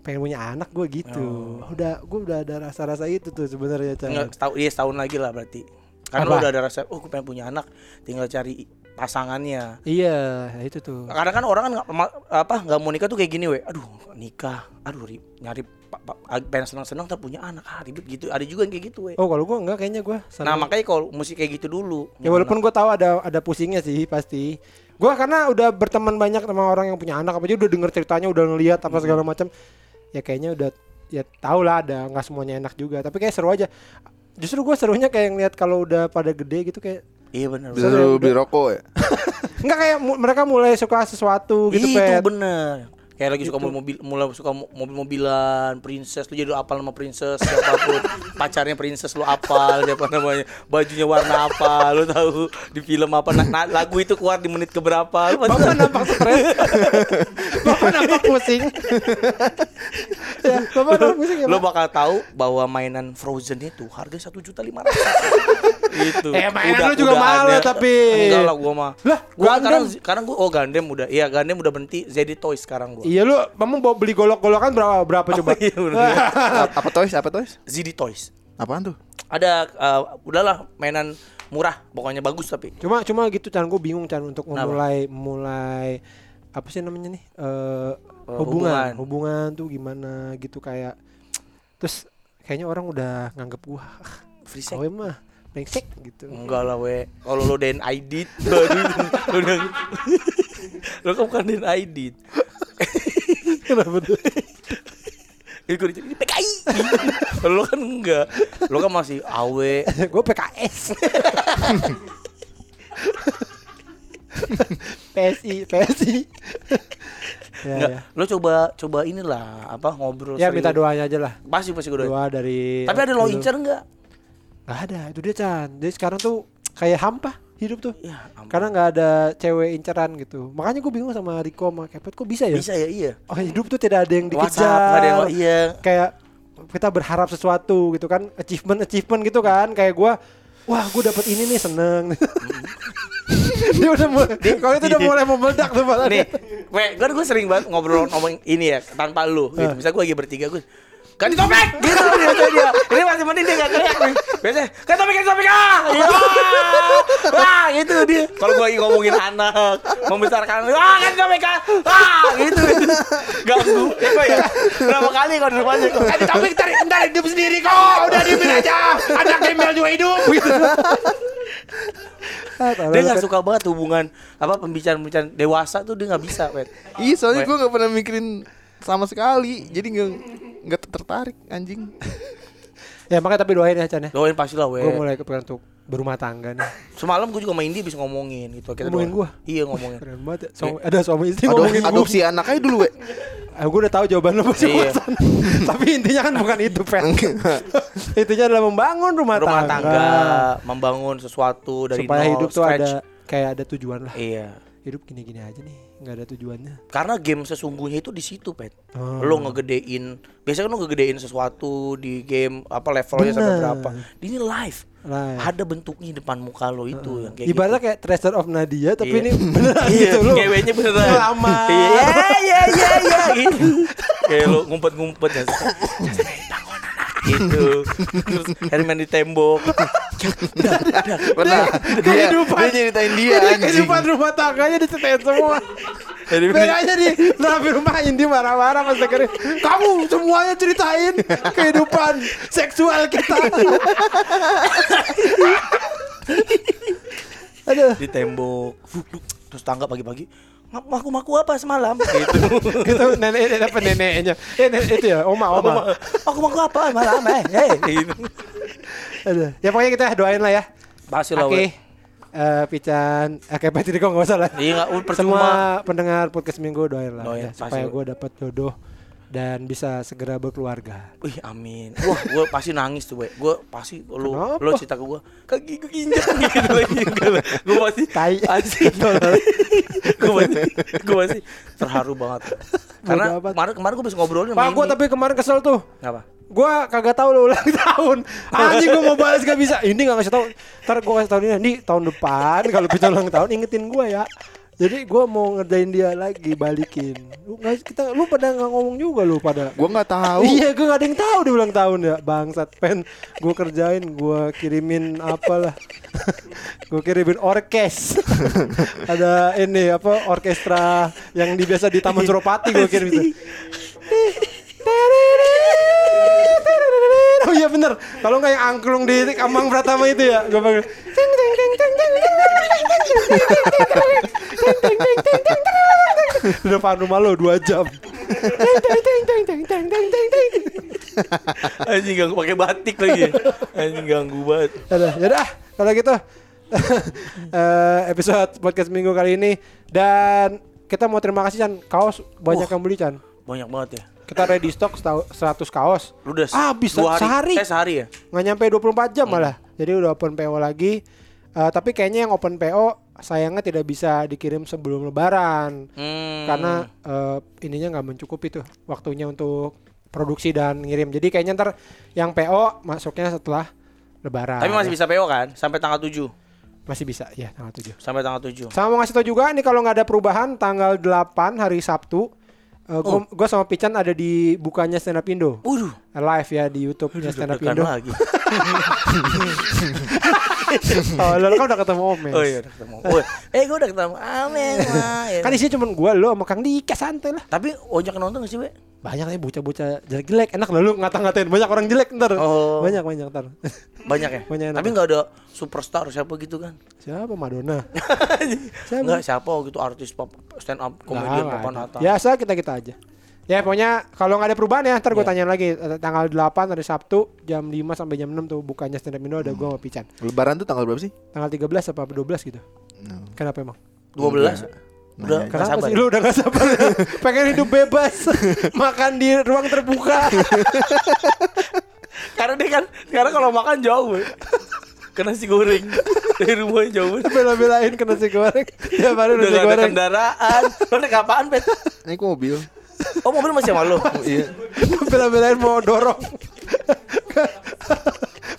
pengen punya anak gue gitu. Udah gue udah ada rasa-rasa itu tuh sebenarnya. Enggak, setahun, iya setahun lagi lah berarti. Karena Apa? lu udah ada rasa, oh gue pengen punya anak, tinggal cari pasangannya. Iya, itu tuh. Kadang kan orang kan ma- apa nggak mau nikah tuh kayak gini, we. Aduh, nikah. Aduh, ri- nyari pa- pa- pengen senang-senang tapi punya anak, ah, ribet gitu. Ada juga yang kayak gitu, we. Oh kalau gue enggak kayaknya gue. Nah, makanya kalau musik kayak gitu dulu. Ya walaupun gue tahu ada ada pusingnya sih pasti. Gue karena udah berteman banyak sama orang yang punya anak apa aja udah denger ceritanya, udah ngeliat apa segala macam. Ya kayaknya udah ya tau lah ada nggak semuanya enak juga. Tapi kayak seru aja. Justru gue serunya kayak ngeliat kalau udah pada gede gitu kayak Iya benar. Bisa lu beli rokok ya? <laughs> Enggak kayak mu- mereka mulai suka sesuatu gitu itu Pet. bener. Kayak lagi suka mobil mulai suka mo- mobil-mobilan, princess lu jadi apal nama princess siapa pun. <laughs> Pacarnya princess lu apal, siapa namanya, bajunya warna apa, lu tahu di film apa nah, nah, lagu itu keluar di menit keberapa. Lu Bapak nampak stres. <laughs> Bapak nampak pusing. ya, <laughs> Bapak nampak pusing ya, lu bakal tahu bahwa mainan Frozen itu harga satu juta lima ratus. itu. Eh, mainan lu juga mahal tapi. enggak lah gua mah. Lah, gua sekarang sekarang gua oh Gundam udah. Iya, Gundam udah berhenti jadi Toys sekarang gua. Iya lu memang bawa beli golok-golokan berapa berapa coba? iya, bener. <laughs> Apa toys? Apa toys? ZD Toys. Apaan tuh? Ada eh, udahlah mainan murah, pokoknya bagus tapi. Cuma cuma gitu Chan gue bingung Chan untuk Kenapa? memulai mulai apa sih namanya nih? Eh Eh, hubungan. hubungan. hubungan. tuh gimana gitu kayak terus kayaknya orang udah nganggep gua Free sex. mah brengsek gitu. Enggak lah we. Kalau lo den ID baru <laughs> lo udah lo kan bukan den ID. Kenapa tuh? <laughs> Ini gue ini PKI. <laughs> Lo kan enggak. Lo kan masih AW. gue PKS. PSI, PSI. ya, Enggak. ya. Lo coba coba inilah apa ngobrol Ya serius. minta doanya aja lah. Pasti pasti gue. Doa dari Tapi ada lo incer enggak? Nggak ada, itu dia Chan. Jadi sekarang tuh kayak hampa hidup tuh. Ya, ampun. Karena nggak ada cewek inceran gitu. Makanya gue bingung sama Riko sama Kepet kok bisa ya? bisa ya iya. Oh hidup tuh tidak ada yang dikejar. ada yang iya. Kayak kita berharap sesuatu gitu kan, achievement achievement gitu kan. Kayak gue, wah gue dapet ini nih seneng. <laughs> dia udah mulai, kalau itu udah mulai memeledak tuh Pak. Nih, we, gue gue sering banget ngobrol ngomong ini ya tanpa lu gitu. Misalnya gue lagi bertiga gue ganti topik gitu biasanya dia. Ini masih mending dia gak teriak nih. Biasanya ganti topik ganti topik ah. Iya. Wah, gitu dia. Kalau gue lagi ngomongin anak, membesarkan, ah ganti topik ah. Ah, gitu. Ganggu. Ya gue ya. Berapa kali kalau di rumahnya kok. Ganti topik ntar, ntar hidup sendiri kok. Udah diemin aja. Anak gembel juga hidup gitu. Ah, Dia gak suka banget hubungan apa pembicaraan-pembicaraan dewasa tuh dia gak bisa, Pet. Iya, soalnya gue gak pernah mikirin sama sekali. Jadi nggak nggak tertarik anjing. <laughs> Ya makanya tapi doain ya Chan ya. Doain pasti lah, we. Gue mulai kepikiran untuk berumah tangga nih. Semalam gue juga main dia bisa ngomongin gitu. Kita Ngomongin gua? Iya ngomongin. Keren banget ya. Suami- ada suami istri Ado- ngomongin gue. adopsi anak aja dulu, we. <laughs> gue udah tahu jawaban lo pasti Iya. <laughs> Tapi intinya kan bukan itu, Pet. intinya adalah membangun rumah, Rumah tangga. tangga, membangun sesuatu dari supaya nol, hidup tuh scratch. ada kayak ada tujuan lah. Iya. Hidup gini-gini aja nih, nggak ada tujuannya. Karena game sesungguhnya itu di situ, Pet. Oh. Lo ngegedein, biasanya kan lo ngegedein sesuatu di game apa levelnya sampai Bener. berapa. Ini live. Live. Ada bentuknya di depan muka lo itu yang kayak Ibaratnya gitu. kayak Treasure of Nadia tapi Iya. ini beneran <laughs> Iya, gitu loh. ceweknya beneran. Ngelamar. Iya, iya, iya, iya gitu. Kayak lo ngumpet-ngumpet ya. <laughs> Gitu. Terus Herman di tembok. Pernah. Dia, kehidupan. dia nyeritain dia anjing. kehidupan rumah tangganya diceritain semua. Jadi Bedanya di tapi rumah Indi marah-marah pas dengerin Kamu semuanya ceritain kehidupan seksual kita Aduh di tembok. Terus tangga pagi-pagi. Maku maku apa semalam? <laughs> Gitu. Itu nenek apa neneknya eh, nenek, Itu ya oma oma Aku maku apa malam eh? Hey, gitu. <laughs> Aduh. Ya pokoknya kita doain lah ya Pasti lah. Oke we. eh Pican Oke Pak Tiriko gak usah lah Iya nggak percuma. Semua pendengar podcast minggu doain lah Doain, ya. Supaya gue dapat jodoh Dan bisa segera berkeluarga Wih amin. Wah gue pasti nangis tuh we. Gue pasti lu Kenapa? lu cerita ke gue kaki gue injek <laughs> gitu lagi. Gue pasti Tai. gue pasti <laughs> gue pasti terharu banget. <laughs> Karena kemarin kemarin gue bisa ngobrolin Pak gue tapi kemarin kesel tuh apa? Gua kagak tahu lo ulang tahun. Anjing gua mau balas gak bisa. Ini gak ngasih tahu. Ntar gua kasih tahu ini nih tahun depan kalau bisa ulang tahun ingetin gua ya. Jadi gue mau ngerjain dia lagi balikin. Lu nggak kita lu pada nggak ngomong juga lu pada. Gua nggak tahu. <laughs> Iya gue gak ada yang tahu di ulang tahun ya Bangsat pen Gue kerjain Gue kirimin apalah <laughs> Gue kirimin orkes <laughs> Ada ini apa Orkestra Yang biasa di Taman Suropati Gue kirim itu Oh iya bener. Kalau nggak yang angklung di Amang Pratama itu ya, gue panggil. Di depan rumah lo dua jam. Anjing ganggu pakai batik lagi. Anjing ganggu banget. Yaudah, yaudah. Kalau gitu episode podcast minggu kali ini dan kita mau terima kasih Chan kaos banyak uh, yang beli Chan banyak banget ya kita ready stock setau- 100 kaos Lu udah Ah, sehari. Eh sehari ya? nggak nyampe 24 jam malah jadi udah open PO lagi Eh, tapi kayaknya yang open PO sayangnya tidak bisa dikirim sebelum lebaran Hmm. karena eh, ininya nggak mencukupi tuh waktunya untuk produksi dan ngirim jadi kayaknya ntar yang PO masuknya setelah lebaran Tapi masih bisa PO kan? Sampai tanggal 7. masih bisa ya tanggal 7 Sampai tanggal 7. Sama mau ngasih tau juga nih kalau nggak ada perubahan tanggal 8 hari Sabtu uh, gua, gua sama Pican ada di bukanya stand up Indo Waduh. live ya di YouTube-nya stand up Indo. lagi. <laughs> Oh, lo kan udah ketemu Omes. Oh iya udah ketemu. Oh, eh gue udah ketemu Amin. <laughs> Wah, ya. Kan isinya cuma gua lo sama Kang Dika santai lah. Tapi ojek nonton gak sih, We? Banyak nih bocah-bocah jelek-jelek. Enak lah lu ngata-ngatain banyak orang jelek ntar. Oh. Banyak banyak ntar. Banyak ya? Banyak yang Tapi nggak ada superstar siapa gitu kan? Siapa Madonna? <laughs> Siapa? Enggak siapa gitu artis pop stand up komedian papan atas. Biasa kita-kita aja. Ya pokoknya kalau nggak ada perubahan ya ntar gue Iya. tanya lagi Eh, tanggal 8 hari Sabtu jam 5 sampai jam 6 tuh bukanya stand up Indo ada gua sama Pican. Lebaran tuh tanggal berapa sih? Tanggal 13 apa 12 gitu. Kenapa emang? 12. Udah Nanya. nggak Kenapa sabar. sih lu udah gak sabar? <laughs> Pengen hidup bebas <laughs> Makan di ruang terbuka <laughs> Karena dia kan sekarang kalau makan jauh, We. Ke nasi goreng. Dari rumahnya jauh. Bela-belain ke nasi goreng Ya baru Udah nasi gak ada goreng kendaraan. Lo naik apaan, Pet? Naik mobil. Oh, mobil masih sama lo? iya. Bela-belain mau dorong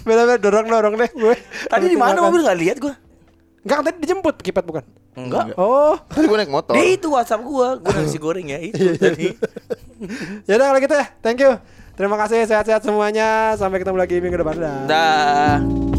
Bela-belain dorong-dorong deh gue Tadi di mana mobil gak lihat gua? Enggak tadi dijemput Kipet bukan Enggak. Oh Tadi gue naik motor. Dia itu WhatsApp gua, gua nasi goreng ya itu tadi. Ya udah kalau gitu ya Thank you Terima kasih sehat-sehat semuanya Sampai ketemu lagi minggu depan Dah. Dah.